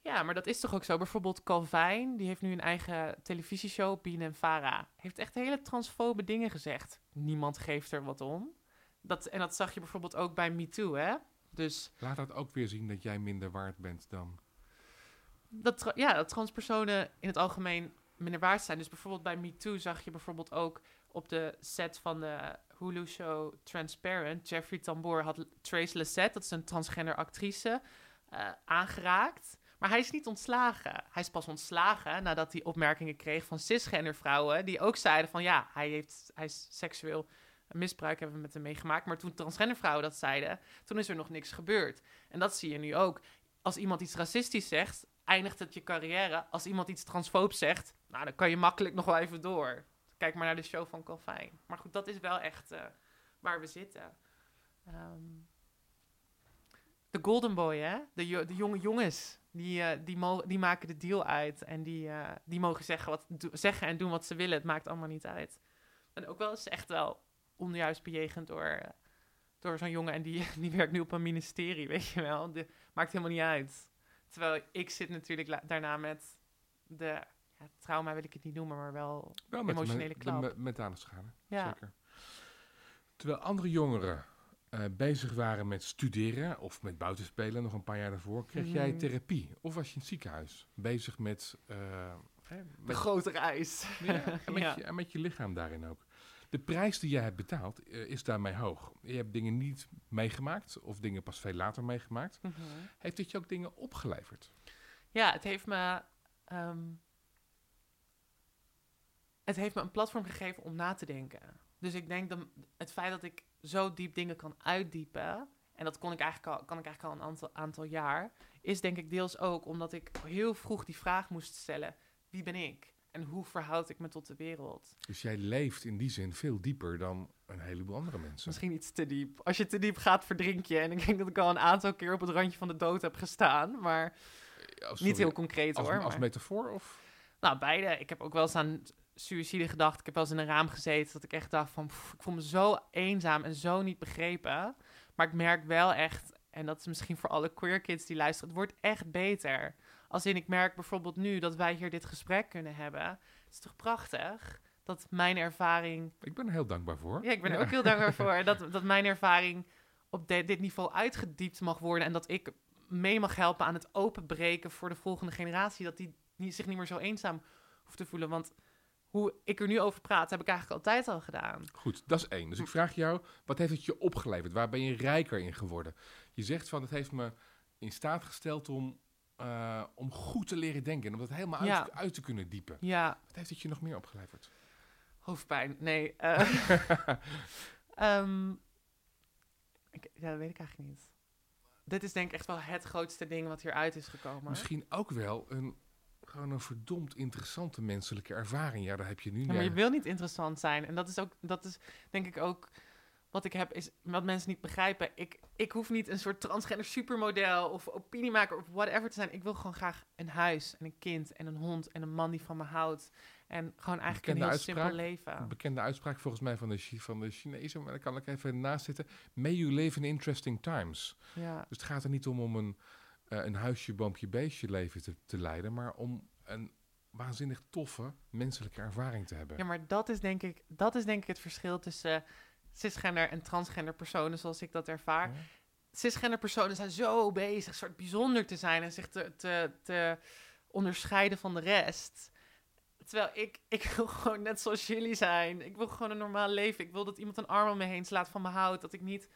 Ja, maar dat is toch ook zo? Bijvoorbeeld Calvijn, die heeft nu een eigen televisieshow, Bien en Vara. Heeft echt hele transfobe dingen gezegd. Niemand geeft er wat om. Dat, en dat zag je bijvoorbeeld ook bij MeToo, hè? Dus Laat dat ook weer zien dat jij minder waard bent dan. dat, ja, dat transpersonen in het algemeen minder waard zijn. Dus bijvoorbeeld bij MeToo zag je bijvoorbeeld ook op de set van de Hulu-show Transparent... Jeffrey Tambor had Trace Lissette, dat is een transgender actrice, eh, aangeraakt... Maar hij is niet ontslagen. Hij is pas ontslagen nadat hij opmerkingen kreeg van cisgender vrouwen... die ook zeiden van ja, hij, heeft, hij is seksueel misbruik hebben we met hem meegemaakt. Maar toen transgender vrouwen dat zeiden, toen is er nog niks gebeurd. En dat zie je nu ook. Als iemand iets racistisch zegt, eindigt het je carrière. Als iemand iets transfoob zegt, nou, dan kan je makkelijk nog wel even door. Kijk maar naar de show van Calvijn. Maar goed, dat is wel echt eh, waar we zitten. Ehm, de Golden Boy, hè? De, de jonge jongens, die, eh, die, die maken de deal uit. En die, eh, die mogen zeggen, wat, zeggen en doen wat ze willen. Het maakt allemaal niet uit. En ook wel eens echt wel onjuist bejegend door, door zo'n jongen. En die, die werkt nu op een ministerie, weet je wel. De, maakt helemaal niet uit. Terwijl ik zit natuurlijk daarna met de... Ja, trauma wil ik het niet noemen, maar wel... Wel met Emotionele klap. de me- mentale schade. Ja, Zeker. Terwijl andere jongeren eh, bezig waren met studeren of met buitenspelen nog een paar jaar daarvoor, kreeg jij Mhm. therapie. Of was je in het ziekenhuis bezig met, eh, hè, de met, grote reis. ja, en met, Ja. Je, en met je lichaam daarin ook. De prijs die jij hebt betaald eh, is daarmee hoog. Je hebt dingen niet meegemaakt of dingen pas veel later meegemaakt. Mhm. Heeft dit je ook dingen opgeleverd? Ja, het heeft me. ehm, het heeft me een platform gegeven om na te denken. Dus ik denk dat het feit dat ik zo diep dingen kan uitdiepen, en dat kon ik eigenlijk al, kan ik eigenlijk al een aantal, aantal jaar, is denk ik deels ook omdat ik heel vroeg die vraag moest stellen: wie ben ik? En hoe verhoud ik me tot de wereld? Dus jij leeft in die zin veel dieper dan een heleboel andere mensen. Misschien iets te diep. Als je te diep gaat, verdrink je. En ik denk dat ik al een aantal keer op het randje van de dood heb gestaan. Maar Oh, sorry. niet heel concreet als, hoor. als maar- metafoor of? Nou, beide. Ik heb ook wel eens aan suïcide gedacht. Ik heb wel eens in een raam gezeten dat ik echt dacht van... pff, ik voel me zo eenzaam en zo niet begrepen. Maar ik merk wel echt, en dat is misschien voor alle queer kids die luisteren... het wordt echt beter. Als in, ik merk bijvoorbeeld nu dat wij hier dit gesprek kunnen hebben. Het is toch prachtig dat mijn ervaring... Ik ben er heel dankbaar voor. Ja, ik ben er ook heel dankbaar voor. Dat, dat mijn ervaring op de- dit niveau uitgediept mag worden. En dat ik mee mag helpen aan het openbreken voor de volgende generatie. Dat die zich niet meer zo eenzaam hoeft te voelen. Want hoe ik er nu over praat, heb ik eigenlijk altijd al gedaan. Goed, dat is één. Dus ik vraag jou, wat heeft het je opgeleverd? Waar ben je rijker in geworden? Je zegt van, het heeft me in staat gesteld om, eh, om goed te leren denken. En om dat helemaal uit, Ja. uit te kunnen diepen. Ja, Wat heeft het je nog meer opgeleverd? hoofdpijn. Nee. eh, ehm, ik, ja, dat weet ik eigenlijk niet. Dit is denk ik echt wel het grootste ding wat hieruit is gekomen. Misschien ook wel een, gewoon een verdomd interessante menselijke ervaring. Ja, daar heb je nu Ja, maar je wil niet interessant zijn. En dat is ook, dat is denk ik ook wat ik heb, is wat mensen niet begrijpen. Ik, ik hoef niet een soort transgender supermodel of opiniemaker of whatever te zijn. Ik wil gewoon graag een huis en een kind en een hond en een man die van me houdt. En gewoon eigenlijk Bekende een heel uitspraak? simpel leven. Een bekende uitspraak volgens mij van de, Chi- van de Chinezen, maar daar kan ik even naast zitten. May you live in interesting times. Ja. Dus het gaat er niet om om een, eh, een huisje, boompje, beestje leven te, te leiden, maar om een waanzinnig toffe menselijke ervaring te hebben. ja, maar dat is, denk ik, dat is denk ik het verschil tussen cisgender en transgender personen zoals ik dat ervaar. Ja. cisgender personen zijn zo bezig, soort bijzonder te zijn en zich te, te, te onderscheiden van de rest. Terwijl ik, ik wil gewoon net zoals jullie zijn. Ik wil gewoon een normaal leven. Ik wil dat iemand een arm om me heen slaat van me houdt. Dat ik niet,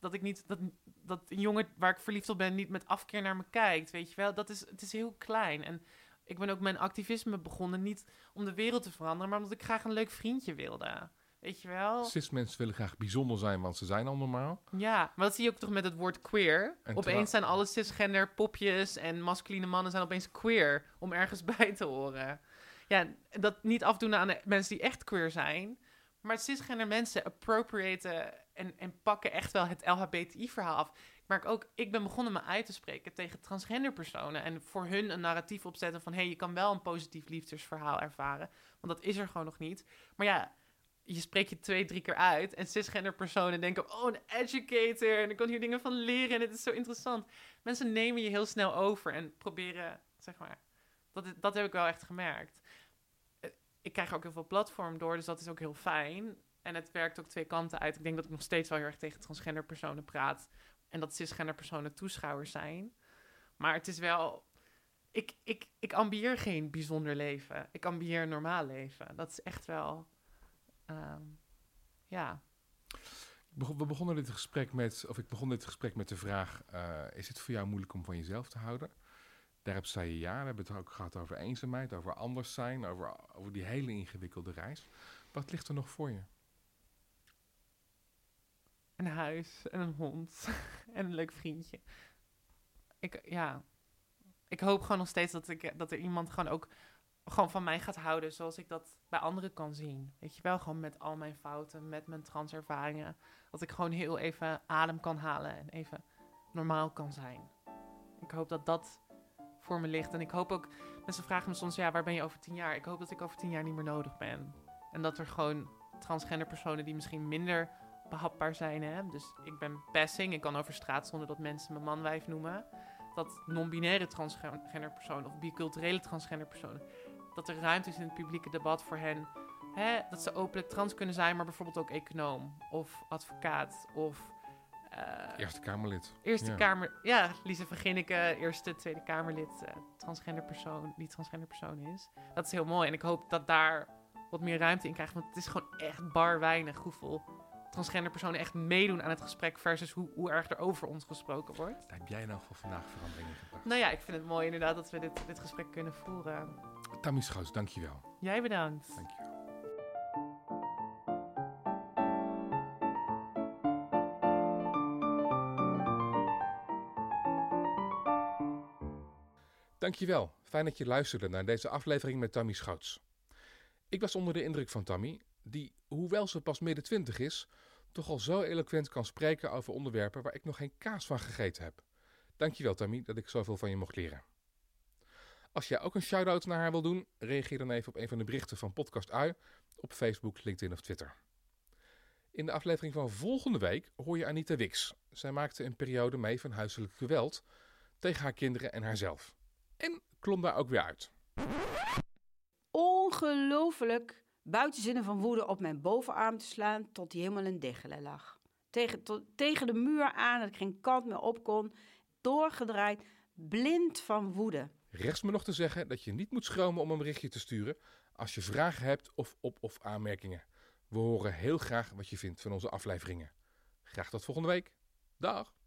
dat ik niet, dat, dat een jongen waar ik verliefd op ben niet met afkeer naar me kijkt. Weet je wel, dat is, het is heel klein. En ik ben ook mijn activisme begonnen niet om de wereld te veranderen, maar omdat ik graag een leuk vriendje wilde. Weet je wel? Cis-mensen willen graag bijzonder zijn, want ze zijn al normaal. Ja, maar dat zie je ook toch met het woord queer. En opeens zijn alle cisgender popjes en masculine mannen zijn opeens queer om ergens bij te horen. Ja, dat niet afdoen aan de mensen die echt queer zijn. Maar cisgender mensen appropriaten en, en pakken echt wel het LHBTI-verhaal af. Ik merk ook, ik ben begonnen me uit te spreken tegen transgender personen. En voor hun een narratief opzetten van... hé, hey, je kan wel een positief liefdesverhaal ervaren. Want dat is er gewoon nog niet. Maar ja, je spreekt je twee, drie keer uit. En cisgender personen denken, oh, een educator. En ik kan hier dingen van leren en het is zo interessant. Mensen nemen je heel snel over en proberen, zeg maar... Dat, dat heb ik wel echt gemerkt. Eh, Ik krijg ook heel veel platform door, dus dat is ook heel fijn. En het werkt ook twee kanten uit. Ik denk dat ik nog steeds wel heel erg tegen transgender personen praat. En dat cisgender personen toeschouwers zijn. Maar het is wel... Ik, ik, ik ambieer geen bijzonder leven. Ik ambieer een normaal leven. Dat is echt wel... ehm, ja. We begonnen dit gesprek met, of ik begon dit gesprek met de vraag: eh, is het voor jou moeilijk om van jezelf te houden? Daarop zei je ja. We hebben het ook gehad over eenzaamheid, over anders zijn, over, over die hele ingewikkelde reis. Wat ligt er nog voor je? Een huis en een hond en een leuk vriendje. Ik, ja, ik hoop gewoon nog steeds dat, ik, dat er iemand gewoon ook gewoon van mij gaat houden zoals ik dat bij anderen kan zien. Weet je wel, gewoon met al mijn fouten, met mijn transervaringen. Dat ik gewoon heel even adem kan halen en even normaal kan zijn. Ik hoop dat dat voor me ligt. En ik hoop ook, mensen vragen me soms, ja, waar ben je over tien jaar? Ik hoop dat ik over tien jaar niet meer nodig ben. En dat er gewoon transgender personen die misschien minder behapbaar zijn. Hè? Dus ik ben passing, ik kan over straat zonder dat mensen me manwijf noemen. Dat non-binaire transgender personen of biculturele transgender personen, dat er ruimte is in het publieke debat voor hen. Hè? Dat ze openlijk trans kunnen zijn, maar bijvoorbeeld ook econoom of advocaat of... eh, Eerste Kamerlid. Eerste Ja. Kamer, ja, Lise van Ginneke, eerste Tweede Kamerlid, eh, transgender persoon, die transgender persoon is. Dat is heel mooi en ik hoop dat daar wat meer ruimte in krijgt, want het is gewoon echt bar weinig hoeveel transgender personen echt meedoen aan het gesprek versus hoe, hoe erg er over ons gesproken wordt. Heb jij nou voor vandaag veranderingen gebracht? Nou ja, ik vind het mooi inderdaad dat we dit, dit gesprek kunnen voeren. Tammy Schoos, dankjewel. Jij bedankt. Dankjewel. Dankjewel. Fijn dat je luisterde naar deze aflevering met Tammy Schouts. Ik was onder de indruk van Tammy, die hoewel ze pas midden twintig is, toch al zo eloquent kan spreken over onderwerpen waar ik nog geen kaas van gegeten heb. Dankjewel Tammy dat ik zoveel van je mocht leren. Als jij ook een shout-out naar haar wil doen, reageer dan even op een van de berichten van Podcast Ui op Facebook, LinkedIn of Twitter. In de aflevering van volgende week hoor je Anita Wix. Zij maakte een periode mee van huiselijk geweld tegen haar kinderen en haarzelf. En klom daar ook weer uit. Ongelooflijk buitenzinnen van woede op mijn bovenarm te slaan tot die helemaal in diggelen lag. Tegen, tegen de muur aan, dat ik geen kant meer op kon. Doorgedraaid, blind van woede. Rest me nog te zeggen dat je niet moet schromen om een berichtje te sturen als je vragen hebt of op- of aanmerkingen. We horen heel graag wat je vindt van onze afleveringen. Graag tot volgende week. Dag!